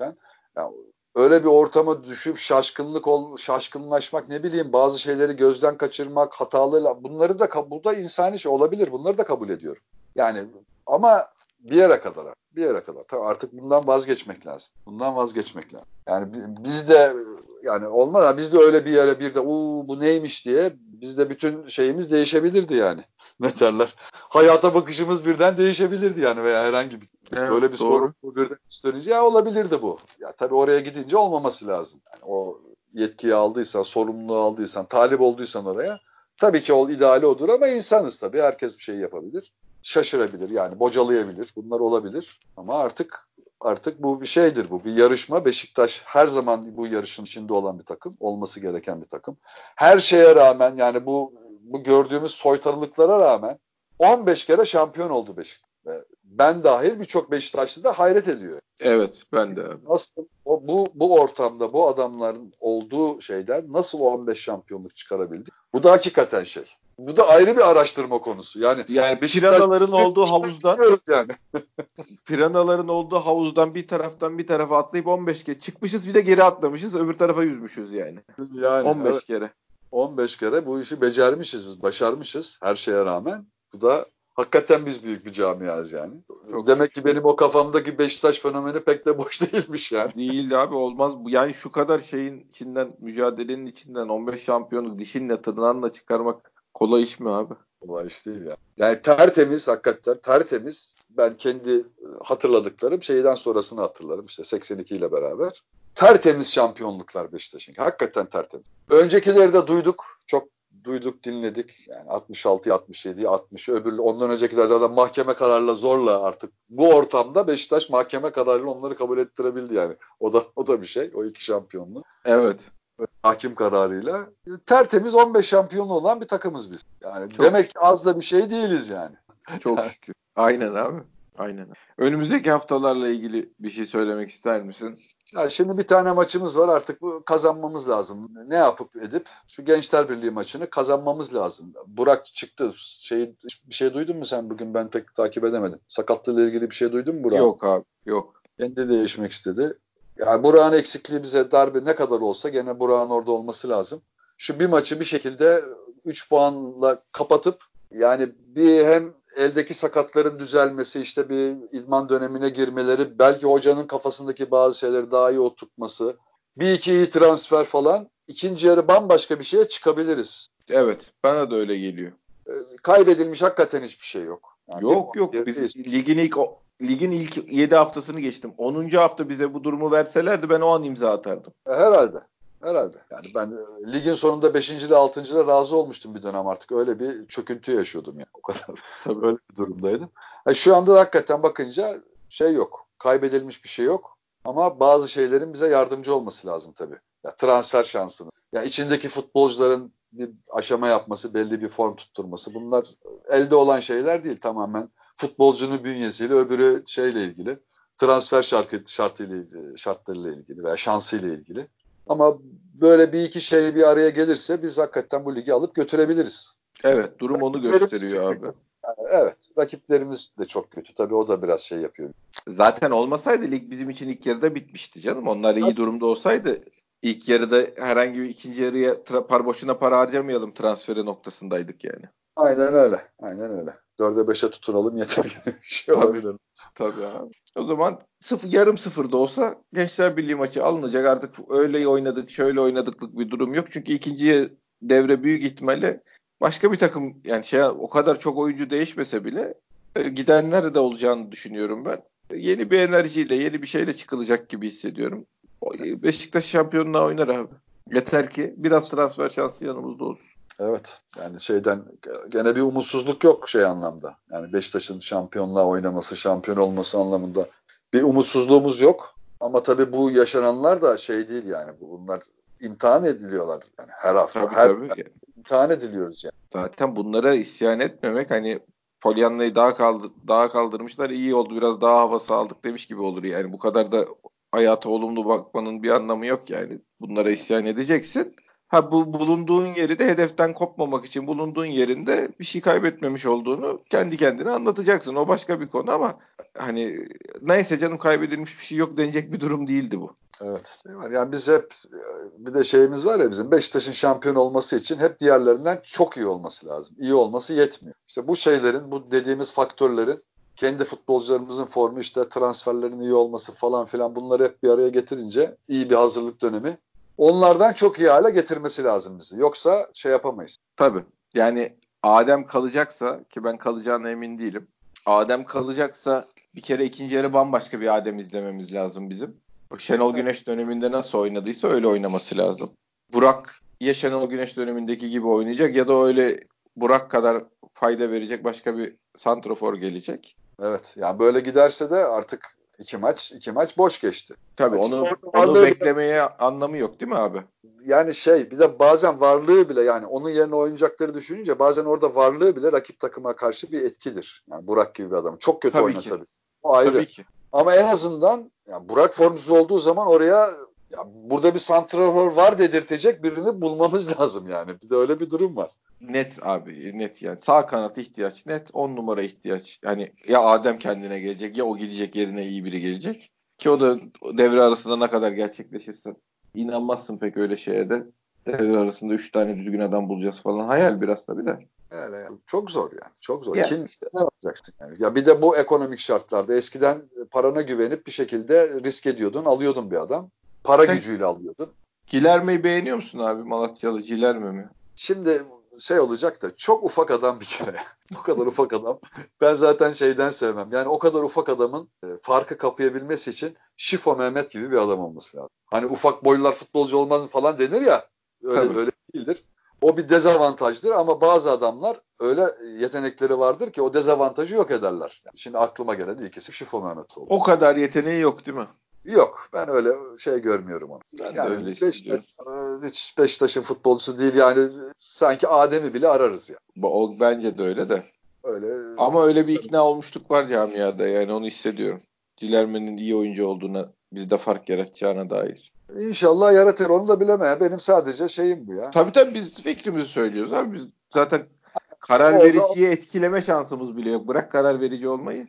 De, yani öyle bir ortama düşüp şaşkınlık ol, şaşkınlaşmak ne bileyim bazı şeyleri gözden kaçırmak hatalı bunları da bu da insani şey olabilir. Bunları da kabul ediyorum. Yani ama bir yere kadar bir yere kadar. Tabii artık bundan vazgeçmek lazım. Bundan vazgeçmek lazım. Yani biz de yani olmaz biz de öyle bir yere bir de uuu bu neymiş diye bizde bütün şeyimiz değişebilirdi yani. Ne derler? Hayata bakışımız birden değişebilirdi yani veya herhangi bir evet, böyle bir doğru. sorun birden üstlenince ya olabilirdi bu. Ya tabii oraya gidince olmaması lazım. Yani o yetkiyi aldıysan, sorumluluğu aldıysan, talip olduysan oraya tabii ki o ideali odur ama insanız tabii. Herkes bir şey yapabilir. Şaşırabilir yani bocalayabilir. Bunlar olabilir. Ama artık artık bu bir şeydir bu. Bir yarışma. Beşiktaş her zaman bu yarışın içinde olan bir takım. Olması gereken bir takım. Her şeye rağmen yani bu bu gördüğümüz soytarılıklara rağmen 15 kere şampiyon oldu Beşiktaş. Ben dahil birçok Beşiktaşlı da hayret ediyor. Evet ben de. Nasıl o, bu bu ortamda bu adamların olduğu şeyden nasıl 15 şampiyonluk çıkarabildi? Bu da hakikaten şey. Bu da ayrı bir araştırma konusu. Yani yani piranaların olduğu havuzdan yani. piranaların olduğu havuzdan bir taraftan bir tarafa atlayıp 15 kere çıkmışız bir de geri atlamışız öbür tarafa yüzmüşüz yani. Yani 15 evet. kere. 15 kere bu işi becermişiz biz, başarmışız her şeye rağmen. Bu da hakikaten biz büyük bir camiayız yani. Çok Demek ki benim o kafamdaki Beşiktaş fenomeni pek de boş değilmiş yani. Değil abi olmaz. Yani şu kadar şeyin içinden, mücadelenin içinden 15 şampiyonu dişinle tırnağınla çıkarmak kolay iş mi abi? Kolay iş değil ya. Yani tertemiz hakikaten tertemiz. Ben kendi hatırladıklarım şeyden sonrasını hatırlarım. İşte 82 ile beraber tertemiz şampiyonluklar Beşiktaş'ın. Hakikaten tertemiz. Öncekileri de duyduk. Çok duyduk, dinledik. Yani 66, 67, 60 öbür ondan öncekiler zaten mahkeme kararıyla zorla artık bu ortamda Beşiktaş mahkeme kararıyla onları kabul ettirebildi yani. O da o da bir şey. O iki şampiyonlu. Evet. Hakim kararıyla tertemiz 15 şampiyon olan bir takımız biz. Yani Çok demek ki az da bir şey değiliz yani. Çok şükür. Aynen abi. Aynen. Önümüzdeki haftalarla ilgili bir şey söylemek ister misin? Ya şimdi bir tane maçımız var artık bu kazanmamız lazım. Ne yapıp edip şu Gençler Birliği maçını kazanmamız lazım. Burak çıktı. Şey, bir şey duydun mu sen bugün? Ben pek takip edemedim. Sakatlığıyla ilgili bir şey duydun mu Burak? Yok abi yok. Kendi değişmek istedi. Yani Burak'ın eksikliği bize darbe ne kadar olsa gene Burak'ın orada olması lazım. Şu bir maçı bir şekilde 3 puanla kapatıp yani bir hem eldeki sakatların düzelmesi, işte bir idman dönemine girmeleri, belki hocanın kafasındaki bazı şeyleri daha iyi oturtması, bir iki iyi transfer falan ikinci yarı bambaşka bir şeye çıkabiliriz. Evet, bana da öyle geliyor. Ee, kaybedilmiş hakikaten hiçbir şey yok. Yani yok yok biz ligin ilk ligin ilk 7 haftasını geçtim. 10. hafta bize bu durumu verselerdi ben o an imza atardım. Herhalde. Herhalde. Yani ben e, ligin sonunda 5. ile 6. ile razı olmuştum bir dönem artık. Öyle bir çöküntü yaşıyordum yani. O kadar. Tabii öyle bir durumdaydım. Yani şu anda da hakikaten bakınca şey yok. Kaybedilmiş bir şey yok. Ama bazı şeylerin bize yardımcı olması lazım tabii. Ya transfer şansını. Ya içindeki futbolcuların bir aşama yapması, belli bir form tutturması. Bunlar elde olan şeyler değil tamamen. Futbolcunun bünyesiyle öbürü şeyle ilgili. Transfer şartı, şartıyla ilgili, şartlarıyla ilgili veya şansıyla ilgili. Ama böyle bir iki şey bir araya gelirse biz hakikaten bu ligi alıp götürebiliriz. Evet durum onu gösteriyor abi. Yani evet rakiplerimiz de çok kötü. Tabii o da biraz şey yapıyor. Zaten olmasaydı lig bizim için ilk yarıda bitmişti canım. Onlar iyi durumda olsaydı ilk yarıda herhangi bir ikinci yarıya tra- par boşuna para harcamayalım transferi noktasındaydık yani. Aynen öyle. Aynen öyle. Dörde beşe tutunalım yeter. şey Tabii. olabilir. Tabii abi. O zaman sıfır, yarım sıfır da olsa Gençler Birliği maçı alınacak. Artık öyle oynadık, şöyle oynadıklık bir durum yok. Çünkü ikinci devre büyük ihtimalle başka bir takım yani şey o kadar çok oyuncu değişmese bile e, gidenler de olacağını düşünüyorum ben. Yeni bir enerjiyle, yeni bir şeyle çıkılacak gibi hissediyorum. Beşiktaş şampiyonluğa oynar abi. Yeter ki biraz transfer şansı yanımızda olsun. Evet. Yani şeyden gene bir umutsuzluk yok şey anlamda. Yani Beşiktaş'ın şampiyonluğa oynaması, şampiyon olması anlamında bir umutsuzluğumuz yok. Ama tabii bu yaşananlar da şey değil yani. Bunlar imtihan ediliyorlar. Yani her hafta. Tabii, her tabii. imtihan ediliyoruz yani. Zaten bunlara isyan etmemek hani Polyanla'yı daha kaldı daha kaldırmışlar iyi oldu biraz daha havası aldık demiş gibi olur yani bu kadar da hayata olumlu bakmanın bir anlamı yok yani bunlara isyan edeceksin Ha bu bulunduğun yeri de hedeften kopmamak için bulunduğun yerinde bir şey kaybetmemiş olduğunu kendi kendine anlatacaksın. O başka bir konu ama hani neyse canım kaybedilmiş bir şey yok denecek bir durum değildi bu. Evet. Yani biz hep bir de şeyimiz var ya bizim Beşiktaş'ın şampiyon olması için hep diğerlerinden çok iyi olması lazım. İyi olması yetmiyor. İşte bu şeylerin, bu dediğimiz faktörlerin kendi futbolcularımızın formu işte transferlerin iyi olması falan filan bunları hep bir araya getirince iyi bir hazırlık dönemi onlardan çok iyi hale getirmesi lazım bizi. Yoksa şey yapamayız. Tabii. Yani Adem kalacaksa ki ben kalacağına emin değilim. Adem kalacaksa bir kere ikinci yarı bambaşka bir Adem izlememiz lazım bizim. Şenol Güneş döneminde nasıl oynadıysa öyle oynaması lazım. Burak ya Şenol Güneş dönemindeki gibi oynayacak ya da öyle Burak kadar fayda verecek başka bir santrofor gelecek. Evet. Yani böyle giderse de artık iki maç iki maç boş geçti. Tabii onu onu beklemeye anlamı yok değil mi abi? Yani şey bir de bazen varlığı bile yani onun yerine oynayacakları düşününce bazen orada varlığı bile rakip takıma karşı bir etkidir. Yani Burak gibi bir adam. Çok kötü Tabii oynasa ki. O ayrı. Tabii ki. Ama en azından yani Burak formsuz olduğu zaman oraya ya burada bir santrafor var dedirtecek birini bulmamız lazım yani. Bir de öyle bir durum var. Net abi net yani. Sağ kanat ihtiyaç net. 10 numara ihtiyaç. Yani ya Adem kendine gelecek ya o gidecek yerine iyi biri gelecek. Ki o da devre arasında ne kadar gerçekleşirse inanmazsın pek öyle şeye de. Devre arasında 3 tane düzgün adam bulacağız falan. Hayal biraz tabii de. Yani, yani çok zor yani. Çok zor. Yani, Kim işte. ne yapacaksın yani? Ya bir de bu ekonomik şartlarda eskiden parana güvenip bir şekilde risk ediyordun, alıyordun bir adam. Para Sen, gücüyle alıyordun. Cilerme'yi beğeniyor musun abi Malatyalı Cilerme mi? Şimdi şey olacak da çok ufak adam bir kere. o kadar ufak adam. Ben zaten şeyden sevmem. Yani o kadar ufak adamın e, farkı kapayabilmesi için Şifo Mehmet gibi bir adam olması lazım. Hani ufak boylular futbolcu olmaz mı falan denir ya. Öyle Tabii. öyle değildir. O bir dezavantajdır ama bazı adamlar öyle yetenekleri vardır ki o dezavantajı yok ederler. Yani şimdi aklıma gelen ikisi Şifo Mehmet oldu. O kadar yeteneği yok değil mi? Yok ben öyle şey görmüyorum onu. Ben yani de öyle Beşiktaş, hiç Beşiktaş'ın futbolcusu değil yani sanki Adem'i bile ararız ya. Yani. O bence de öyle de. Öyle. Ama öyle bir ikna olmuştuk var camiada yani onu hissediyorum. Cilerme'nin iyi oyuncu olduğuna bizde fark yaratacağına dair. İnşallah yaratır onu da bilemem. Benim sadece şeyim bu ya. Tabii tabii biz fikrimizi söylüyoruz abi. Biz zaten karar vericiye etkileme şansımız bile yok. Bırak karar verici olmayı.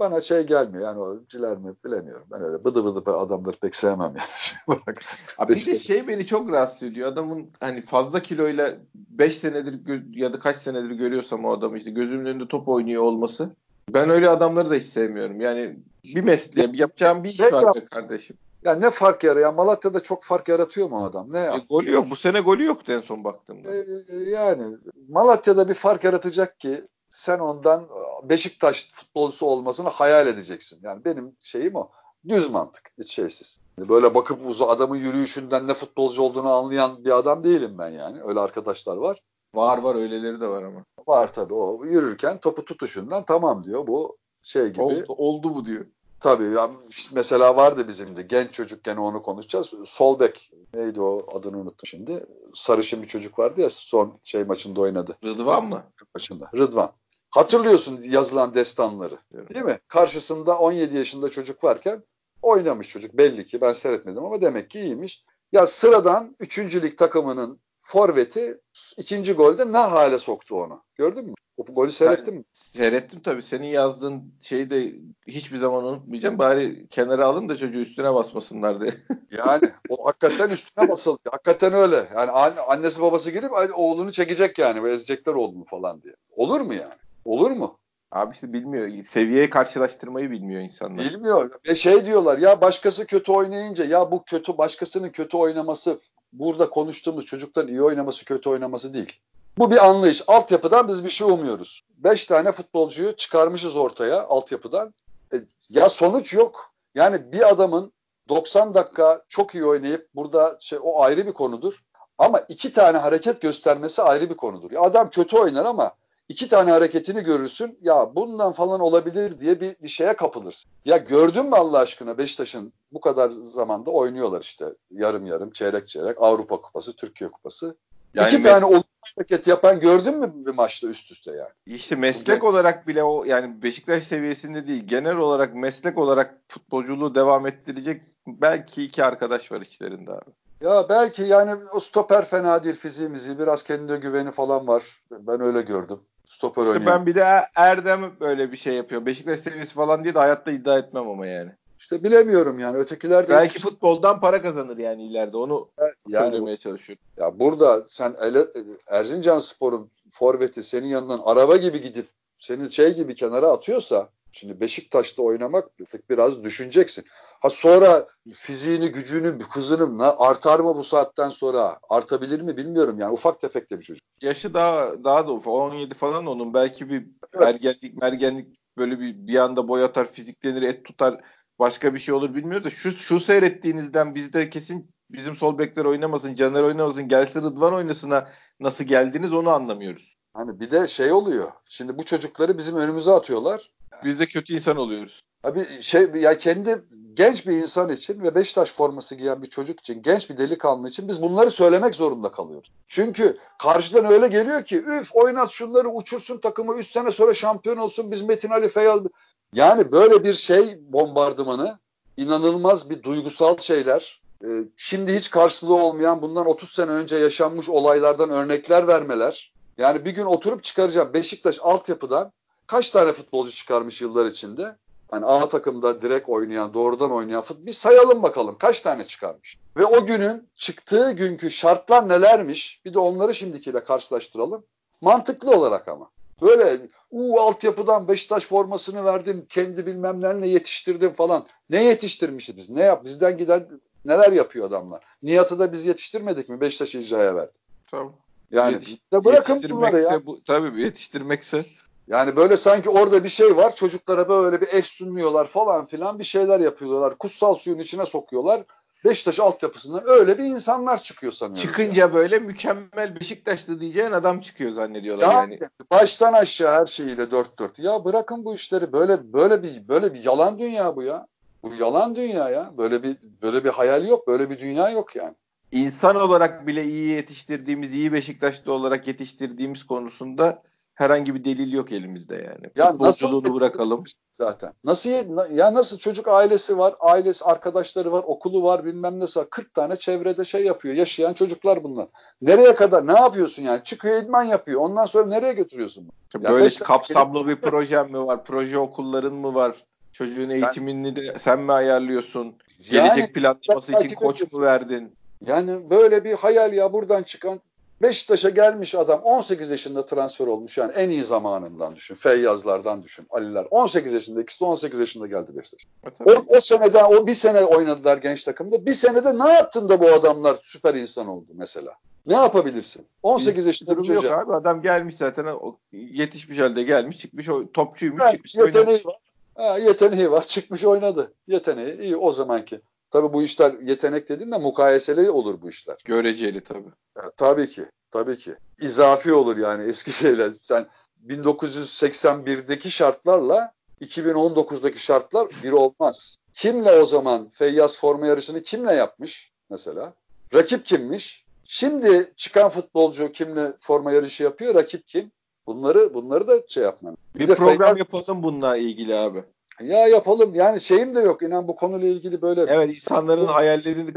Bana şey gelmiyor yani o ciler mi bilemiyorum. Ben öyle bıdı bıdı adamları pek sevmem yani. Abi bir de şey beni çok rahatsız ediyor. Adamın hani fazla kiloyla 5 senedir ya da kaç senedir görüyorsam o adamı işte gözümün önünde top oynuyor olması. Ben öyle adamları da hiç sevmiyorum. Yani bir mesleğim yapacağım bir iş şey var be kardeşim. Ya ne fark yarıyor? Malatya'da çok fark yaratıyor mu adam? Ne e, golü yok. Bu sene golü yoktu en son baktığımda. E, e, yani Malatya'da bir fark yaratacak ki sen ondan e, Beşiktaş futbolcusu olmasını hayal edeceksin. Yani benim şeyim o. Düz mantık. Hiç şeysiz. Böyle bakıp uzu adamın yürüyüşünden ne futbolcu olduğunu anlayan bir adam değilim ben yani. Öyle arkadaşlar var. Var var öyleleri de var ama. Var tabii o yürürken topu tutuşundan tamam diyor bu şey gibi. Oldu, oldu bu diyor. Tabii ya mesela vardı bizim de genç çocukken onu konuşacağız. Sol bek neydi o adını unuttum şimdi. Sarışın bir çocuk vardı ya son şey maçında oynadı. Rıdvan mı? Maçında. Rıdvan. Hatırlıyorsun yazılan destanları. Evet. Değil mi? Karşısında 17 yaşında çocuk varken oynamış çocuk belli ki ben seyretmedim ama demek ki iyiymiş. Ya sıradan 3. lig takımının forveti ikinci golde ne hale soktu onu. Gördün mü? O golü seyrettin mi? Seyrettim tabii. Senin yazdığın şeyi de hiçbir zaman unutmayacağım. Bari kenara alın da çocuğu üstüne basmasınlar diye. yani o hakikaten üstüne basıldı. Hakikaten öyle. Yani annesi babası gelip oğlunu çekecek yani ve ezecekler oğlunu falan diye. Olur mu yani? Olur mu? Abi işte bilmiyor. Seviyeyi karşılaştırmayı bilmiyor insanlar. Bilmiyor. Ve şey diyorlar ya başkası kötü oynayınca ya bu kötü başkasının kötü oynaması burada konuştuğumuz çocukların iyi oynaması kötü oynaması değil. Bu bir anlayış. Altyapıdan biz bir şey umuyoruz. Beş tane futbolcuyu çıkarmışız ortaya altyapıdan. E, ya sonuç yok. Yani bir adamın 90 dakika çok iyi oynayıp burada şey o ayrı bir konudur. Ama iki tane hareket göstermesi ayrı bir konudur. Ya adam kötü oynar ama iki tane hareketini görürsün. Ya bundan falan olabilir diye bir, bir şeye kapılırsın. Ya gördün mü Allah aşkına Beşiktaş'ın bu kadar zamanda oynuyorlar işte yarım yarım, çeyrek çeyrek, Avrupa Kupası, Türkiye Kupası. Yani İki tane hareket yapan gördün mü bir maçta üst üste yani? İşte meslek Bugün... olarak bile o yani Beşiktaş seviyesinde değil genel olarak meslek olarak futbolculuğu devam ettirecek belki iki arkadaş var içlerinde abi. Ya belki yani o stoper fena değil fiziğimizi biraz kendine güveni falan var. Ben öyle gördüm. Stoper işte oynayan. ben bir de Erdem böyle bir şey yapıyor. Beşiktaş seviyesi falan diye de hayatta iddia etmem ama yani. İşte bilemiyorum yani ötekiler de belki futboldan para kazanır yani ileride onu yani, söylemeye çalışıyorum. Ya burada sen Erzincan Spor'un forveti senin yanından araba gibi gidip senin şey gibi kenara atıyorsa Şimdi Beşiktaş'ta oynamak biraz düşüneceksin. Ha sonra fiziğini, gücünü, hızını artar mı bu saatten sonra? Artabilir mi bilmiyorum yani. Ufak tefek de bir çocuk. Yaşı daha daha da ufak. 17 falan onun. Belki bir evet. ergenlik, mergenlik böyle bir bir anda boy atar, fiziklenir, et tutar. Başka bir şey olur bilmiyor da şu şu seyrettiğinizden bizde kesin bizim sol bekler oynamasın, Caner oynamasın, gelsin Rıdvan oynasına nasıl geldiniz onu anlamıyoruz. Hani bir de şey oluyor. Şimdi bu çocukları bizim önümüze atıyorlar. Biz de kötü insan oluyoruz. Abi şey ya kendi genç bir insan için ve Beşiktaş forması giyen bir çocuk için, genç bir delikanlı için biz bunları söylemek zorunda kalıyoruz. Çünkü karşıdan öyle geliyor ki üf oynat şunları uçursun takımı 3 sene sonra şampiyon olsun biz Metin Ali Feyyaz yani böyle bir şey bombardımanı inanılmaz bir duygusal şeyler. Ee, şimdi hiç karşılığı olmayan bundan 30 sene önce yaşanmış olaylardan örnekler vermeler. Yani bir gün oturup çıkaracağım Beşiktaş altyapıdan kaç tane futbolcu çıkarmış yıllar içinde? Hani A takımda direkt oynayan, doğrudan oynayan futbol bir sayalım bakalım kaç tane çıkarmış. Ve o günün çıktığı günkü şartlar nelermiş? Bir de onları şimdikiyle karşılaştıralım. Mantıklı olarak ama. Böyle u altyapıdan Beşiktaş formasını verdim, kendi bilmem nelerle yetiştirdim falan. Ne yetiştirmişiz biz? Ne yap? Bizden giden neler yapıyor adamlar? Nihat'ı da biz yetiştirmedik mi? Beşiktaş icraya verdi. Tamam. Yani Yetiş, bırakın bunları ya. Bu, tabii yetiştirmekse yani böyle sanki orada bir şey var. Çocuklara böyle bir eş sunmuyorlar falan filan bir şeyler yapıyorlar. Kutsal suyun içine sokuyorlar. Beşiktaş altyapısından öyle bir insanlar çıkıyor sanıyorum. Çıkınca ya. böyle mükemmel Beşiktaşlı diyeceğin adam çıkıyor zannediyorlar ya, yani. Baştan aşağı her şeyiyle dört dört. Ya bırakın bu işleri böyle böyle bir böyle bir yalan dünya bu ya. Bu yalan dünya ya. Böyle bir böyle bir hayal yok, böyle bir dünya yok yani. İnsan olarak bile iyi yetiştirdiğimiz, iyi Beşiktaşlı olarak yetiştirdiğimiz konusunda herhangi bir delil yok elimizde yani. Ya Futbolculuğunu bırakalım. Zaten. Nasıl ya nasıl çocuk ailesi var, ailesi arkadaşları var, okulu var, bilmem ne var. 40 tane çevrede şey yapıyor. Yaşayan çocuklar bunlar. Nereye kadar? Ne yapıyorsun yani? Çıkıyor idman yapıyor. Ondan sonra nereye götürüyorsun? Yani Böyle kapsamlı bir projen mi var? Proje okulların mı var? Çocuğun eğitimini de sen mi ayarlıyorsun? Gelecek yani, planlaması için koç mu verdin? Yani böyle bir hayal ya buradan çıkan Beşiktaş'a gelmiş adam 18 yaşında transfer olmuş yani en iyi zamanından düşün. Feyyazlardan düşün. Aliler 18 yaşında ikisi de 18 yaşında geldi Beşiktaş. E, o, o seneden o bir sene oynadılar genç takımda. Bir senede ne yaptın da bu adamlar süper insan oldu mesela? Ne yapabilirsin? 18 Biz, yaşında durum yok abi. Adam gelmiş zaten yetişmiş halde gelmiş çıkmış topçuymuş yani, çıkmış yeteneği var. Ha, yeteneği var çıkmış oynadı. Yeteneği iyi o zamanki. Tabii bu işler yetenek dediğin de mukayeseli olur bu işler. Göreceli tabii. Ya, tabii ki. Tabii ki. İzafi olur yani eski şeyler. Sen 1981'deki şartlarla 2019'daki şartlar bir olmaz. Kimle o zaman Feyyaz forma yarışını kimle yapmış mesela? Rakip kimmiş? Şimdi çıkan futbolcu kimle forma yarışı yapıyor? Rakip kim? Bunları bunları da şey yapman. Bir, bir program Feyyaz... yapalım bununla ilgili abi. Ya yapalım. Yani şeyim de yok. İnan bu konuyla ilgili böyle. Evet insanların hayallerini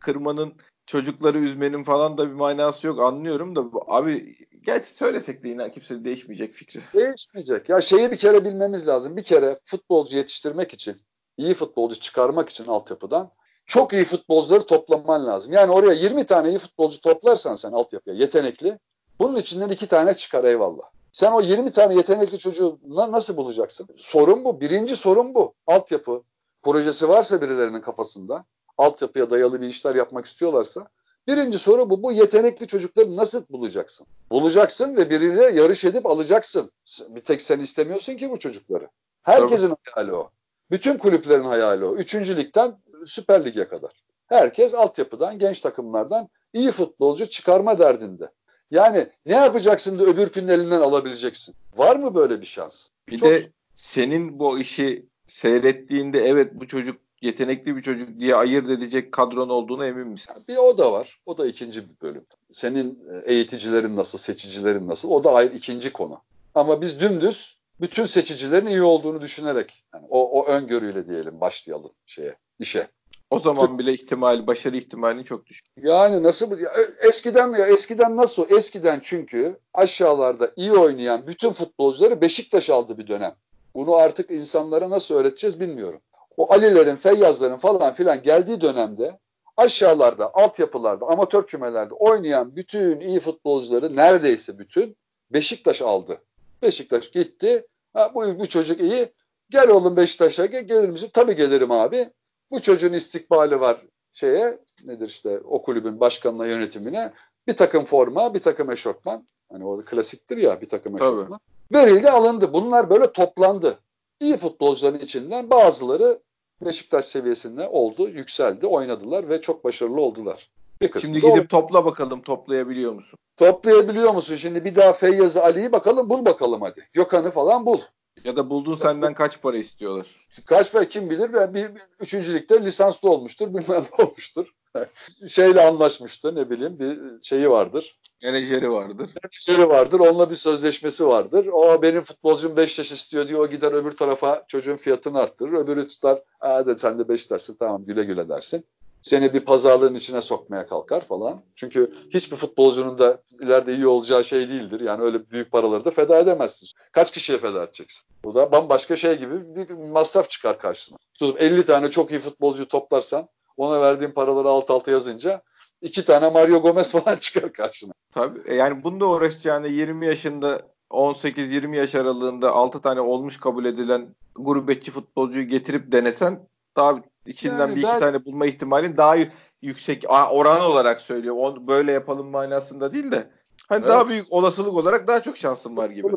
kırmanın çocukları üzmenin falan da bir manası yok anlıyorum da abi gerçi söylesek de yine kimse değişmeyecek fikri. Değişmeyecek. Ya şeyi bir kere bilmemiz lazım. Bir kere futbolcu yetiştirmek için, iyi futbolcu çıkarmak için altyapıdan çok iyi futbolcuları toplaman lazım. Yani oraya 20 tane iyi futbolcu toplarsan sen altyapıya yetenekli. Bunun içinden iki tane çıkar eyvallah. Sen o 20 tane yetenekli çocuğu nasıl bulacaksın? Sorun bu. Birinci sorun bu. Altyapı projesi varsa birilerinin kafasında, altyapıya dayalı bir işler yapmak istiyorlarsa, birinci soru bu. Bu yetenekli çocukları nasıl bulacaksın? Bulacaksın ve biriyle yarış edip alacaksın. Bir tek sen istemiyorsun ki bu çocukları. Herkesin Tabii. hayali o. Bütün kulüplerin hayali o. Üçüncü ligden Süper Lig'e kadar. Herkes altyapıdan, genç takımlardan iyi futbolcu çıkarma derdinde. Yani ne yapacaksın da öbürkünün elinden alabileceksin? Var mı böyle bir şans? Bir Çok... de senin bu işi seyrettiğinde evet bu çocuk yetenekli bir çocuk diye ayırt edecek kadron olduğunu emin misin? Bir o da var. O da ikinci bir bölüm. Senin e, eğiticilerin nasıl, seçicilerin nasıl? O da ayrı ikinci konu. Ama biz dümdüz bütün seçicilerin iyi olduğunu düşünerek yani o, o öngörüyle diyelim başlayalım şeye, işe. O zaman bile ihtimal, başarı ihtimali çok düşük. Yani nasıl ya eskiden ya eskiden nasıl? Eskiden çünkü aşağılarda iyi oynayan bütün futbolcuları Beşiktaş aldı bir dönem. Bunu artık insanlara nasıl öğreteceğiz bilmiyorum. o Ali'lerin, Feyyazların falan filan geldiği dönemde aşağılarda, altyapılarda, amatör kümelerde oynayan bütün iyi futbolcuları neredeyse bütün Beşiktaş aldı. Beşiktaş gitti. Ha, bu, bu çocuk iyi. Gel oğlum Beşiktaş'a gel, gelir misin? Tabii gelirim abi. Bu çocuğun istikbali var şeye nedir işte o kulübün başkanına yönetimine bir takım forma bir takım eşofman hani o klasiktir ya bir takım eşofman verildi alındı bunlar böyle toplandı iyi futbolcuların içinden bazıları Beşiktaş seviyesinde oldu yükseldi oynadılar ve çok başarılı oldular. Bir Şimdi gidip o... topla bakalım toplayabiliyor musun? Toplayabiliyor musun? Şimdi bir daha Feyyaz'ı Ali'yi bakalım bul bakalım hadi. Gökhan'ı falan bul. Ya da buldun senden kaç para istiyorlar? Kaç para kim bilir? Ben bir, bir üçüncülükte lisanslı olmuştur, bilmem ne olmuştur. Şeyle anlaşmıştır ne bileyim bir şeyi vardır. Menajeri vardır. Menajeri vardır. Onunla bir sözleşmesi vardır. O benim futbolcum 5 yaş istiyor diyor. O gider öbür tarafa çocuğun fiyatını arttırır. Öbürü tutar. Aa de sen de 5 dersin tamam güle güle dersin seni bir pazarlığın içine sokmaya kalkar falan. Çünkü hiçbir futbolcunun da ileride iyi olacağı şey değildir. Yani öyle büyük paraları da feda edemezsin. Kaç kişiye feda edeceksin? Bu da bambaşka şey gibi bir masraf çıkar karşına. Tutup 50 tane çok iyi futbolcu toplarsan ona verdiğin paraları alt alta yazınca iki tane Mario Gomez falan çıkar karşına. Tabii e, yani bunda uğraşacağını 20 yaşında 18-20 yaş aralığında 6 tane olmuş kabul edilen gurbetçi futbolcuyu getirip denesen daha içinden yani bir iki ben... tane bulma ihtimalin daha yüksek oran olarak söylüyor. On, böyle yapalım manasında değil de hani evet. daha büyük olasılık olarak daha çok şansın var gibi.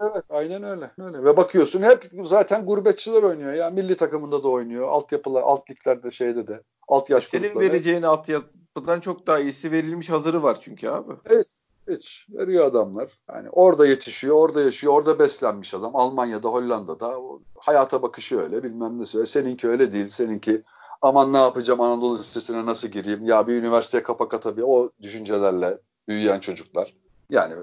Evet, aynen öyle. öyle. Ve bakıyorsun hep zaten gurbetçiler oynuyor ya. Milli takımında da oynuyor. Altyapılar, alt liglerde şeyde de. Alt yaş Senin grupları. vereceğin altyapıdan çok daha iyisi verilmiş hazırı var çünkü abi. Evet. Hiç veriyor adamlar. Yani orada yetişiyor, orada yaşıyor, orada beslenmiş adam. Almanya'da, Hollanda'da hayata bakışı öyle, bilmem ne söyle. Seninki öyle değil. Seninki aman ne yapacağım Anadolu Lisesi'ne nasıl gireyim? Ya bir üniversiteye kapak atabilir. O düşüncelerle büyüyen çocuklar. Yani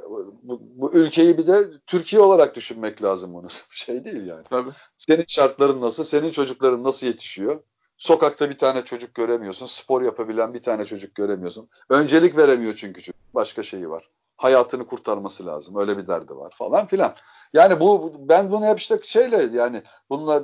bu, bu ülkeyi bir de Türkiye olarak düşünmek lazım bunu. şey değil yani. Tabii. Senin şartların nasıl? Senin çocukların nasıl yetişiyor? Sokakta bir tane çocuk göremiyorsun. Spor yapabilen bir tane çocuk göremiyorsun. Öncelik veremiyor çünkü çocuk. Başka şeyi var. Hayatını kurtarması lazım. Öyle bir derdi var falan filan. Yani bu ben bunu hep işte şeyle yani bunlar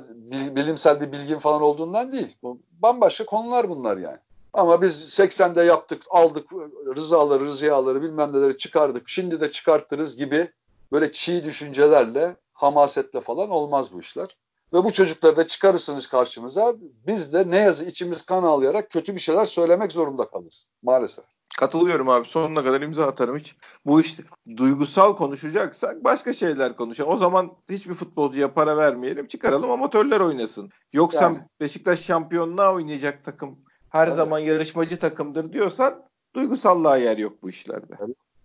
bilimsel bir bilgin falan olduğundan değil. Bu bambaşka konular bunlar yani. Ama biz 80'de yaptık, aldık rızaları, rıziyaları bilmem neleri çıkardık. Şimdi de çıkartırız gibi böyle çiğ düşüncelerle, hamasetle falan olmaz bu işler. Ve bu çocukları da çıkarırsınız karşımıza. Biz de ne yazı içimiz kan ağlayarak kötü bir şeyler söylemek zorunda kalırız. Maalesef. Katılıyorum abi. Sonuna kadar imza atarım hiç. Bu işte duygusal konuşacaksak başka şeyler konuşalım. O zaman hiçbir futbolcuya para vermeyelim. Çıkaralım amatörler oynasın. Yoksa yani. Beşiktaş şampiyonluğa oynayacak takım her evet. zaman yarışmacı takımdır diyorsan duygusallığa yer yok bu işlerde.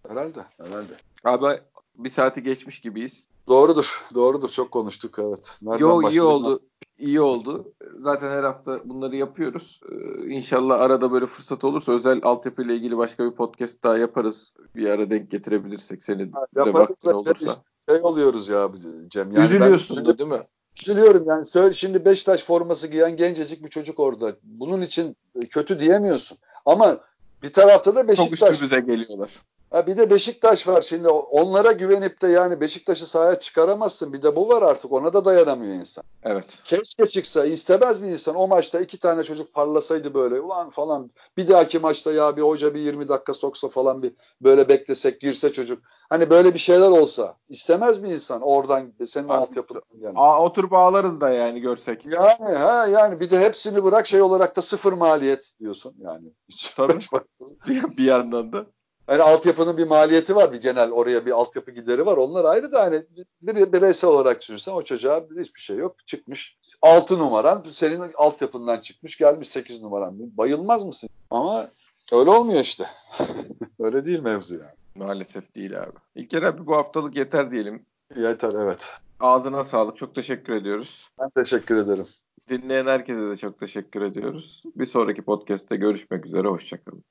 Herhalde. Herhalde. Abi bir saati geçmiş gibiyiz. Doğrudur. Doğrudur. Çok konuştuk evet. Nereden Yo iyi oldu. İyi oldu. Zaten her hafta bunları yapıyoruz. Ee, inşallah arada böyle fırsat olursa özel altyapı ile ilgili başka bir podcast daha yaparız. Bir ara denk getirebilirsek senin ha, de vaktin olursa. Şey, şey oluyoruz ya Cem. Yani Üzülüyorsun ben, değil mi? Üzülüyorum yani. Söyle, şimdi Beşiktaş forması giyen gencecik bir çocuk orada. Bunun için kötü diyemiyorsun. Ama bir tarafta da Beşiktaş. Çok üstümüze geliyorlar. Ha bir de Beşiktaş var şimdi onlara güvenip de yani Beşiktaş'ı sahaya çıkaramazsın. Bir de bu var artık ona da dayanamıyor insan. Evet. Keşke çıksa istemez mi insan o maçta iki tane çocuk parlasaydı böyle ulan falan. Bir dahaki maçta ya bir hoca bir 20 dakika soksa falan bir böyle beklesek girse çocuk. Hani böyle bir şeyler olsa istemez mi insan oradan senin altyapın yani. Aa, oturup ağlarız da yani görsek. Yani ha yani bir de hepsini bırak şey olarak da sıfır maliyet diyorsun yani. Tabii. bir yandan da. Hani altyapının bir maliyeti var bir genel oraya bir altyapı gideri var. Onlar ayrı da hani bir bireysel olarak düşünsen o çocuğa hiçbir şey yok. Çıkmış 6 numaran senin altyapından çıkmış gelmiş 8 numaran. Bayılmaz mısın? Ama öyle olmuyor işte. öyle değil mevzu yani. Maalesef değil abi. İlker abi bu haftalık yeter diyelim. Yeter evet. Ağzına sağlık. Çok teşekkür ediyoruz. Ben teşekkür ederim. Dinleyen herkese de çok teşekkür ediyoruz. Bir sonraki podcast'te görüşmek üzere. Hoşçakalın.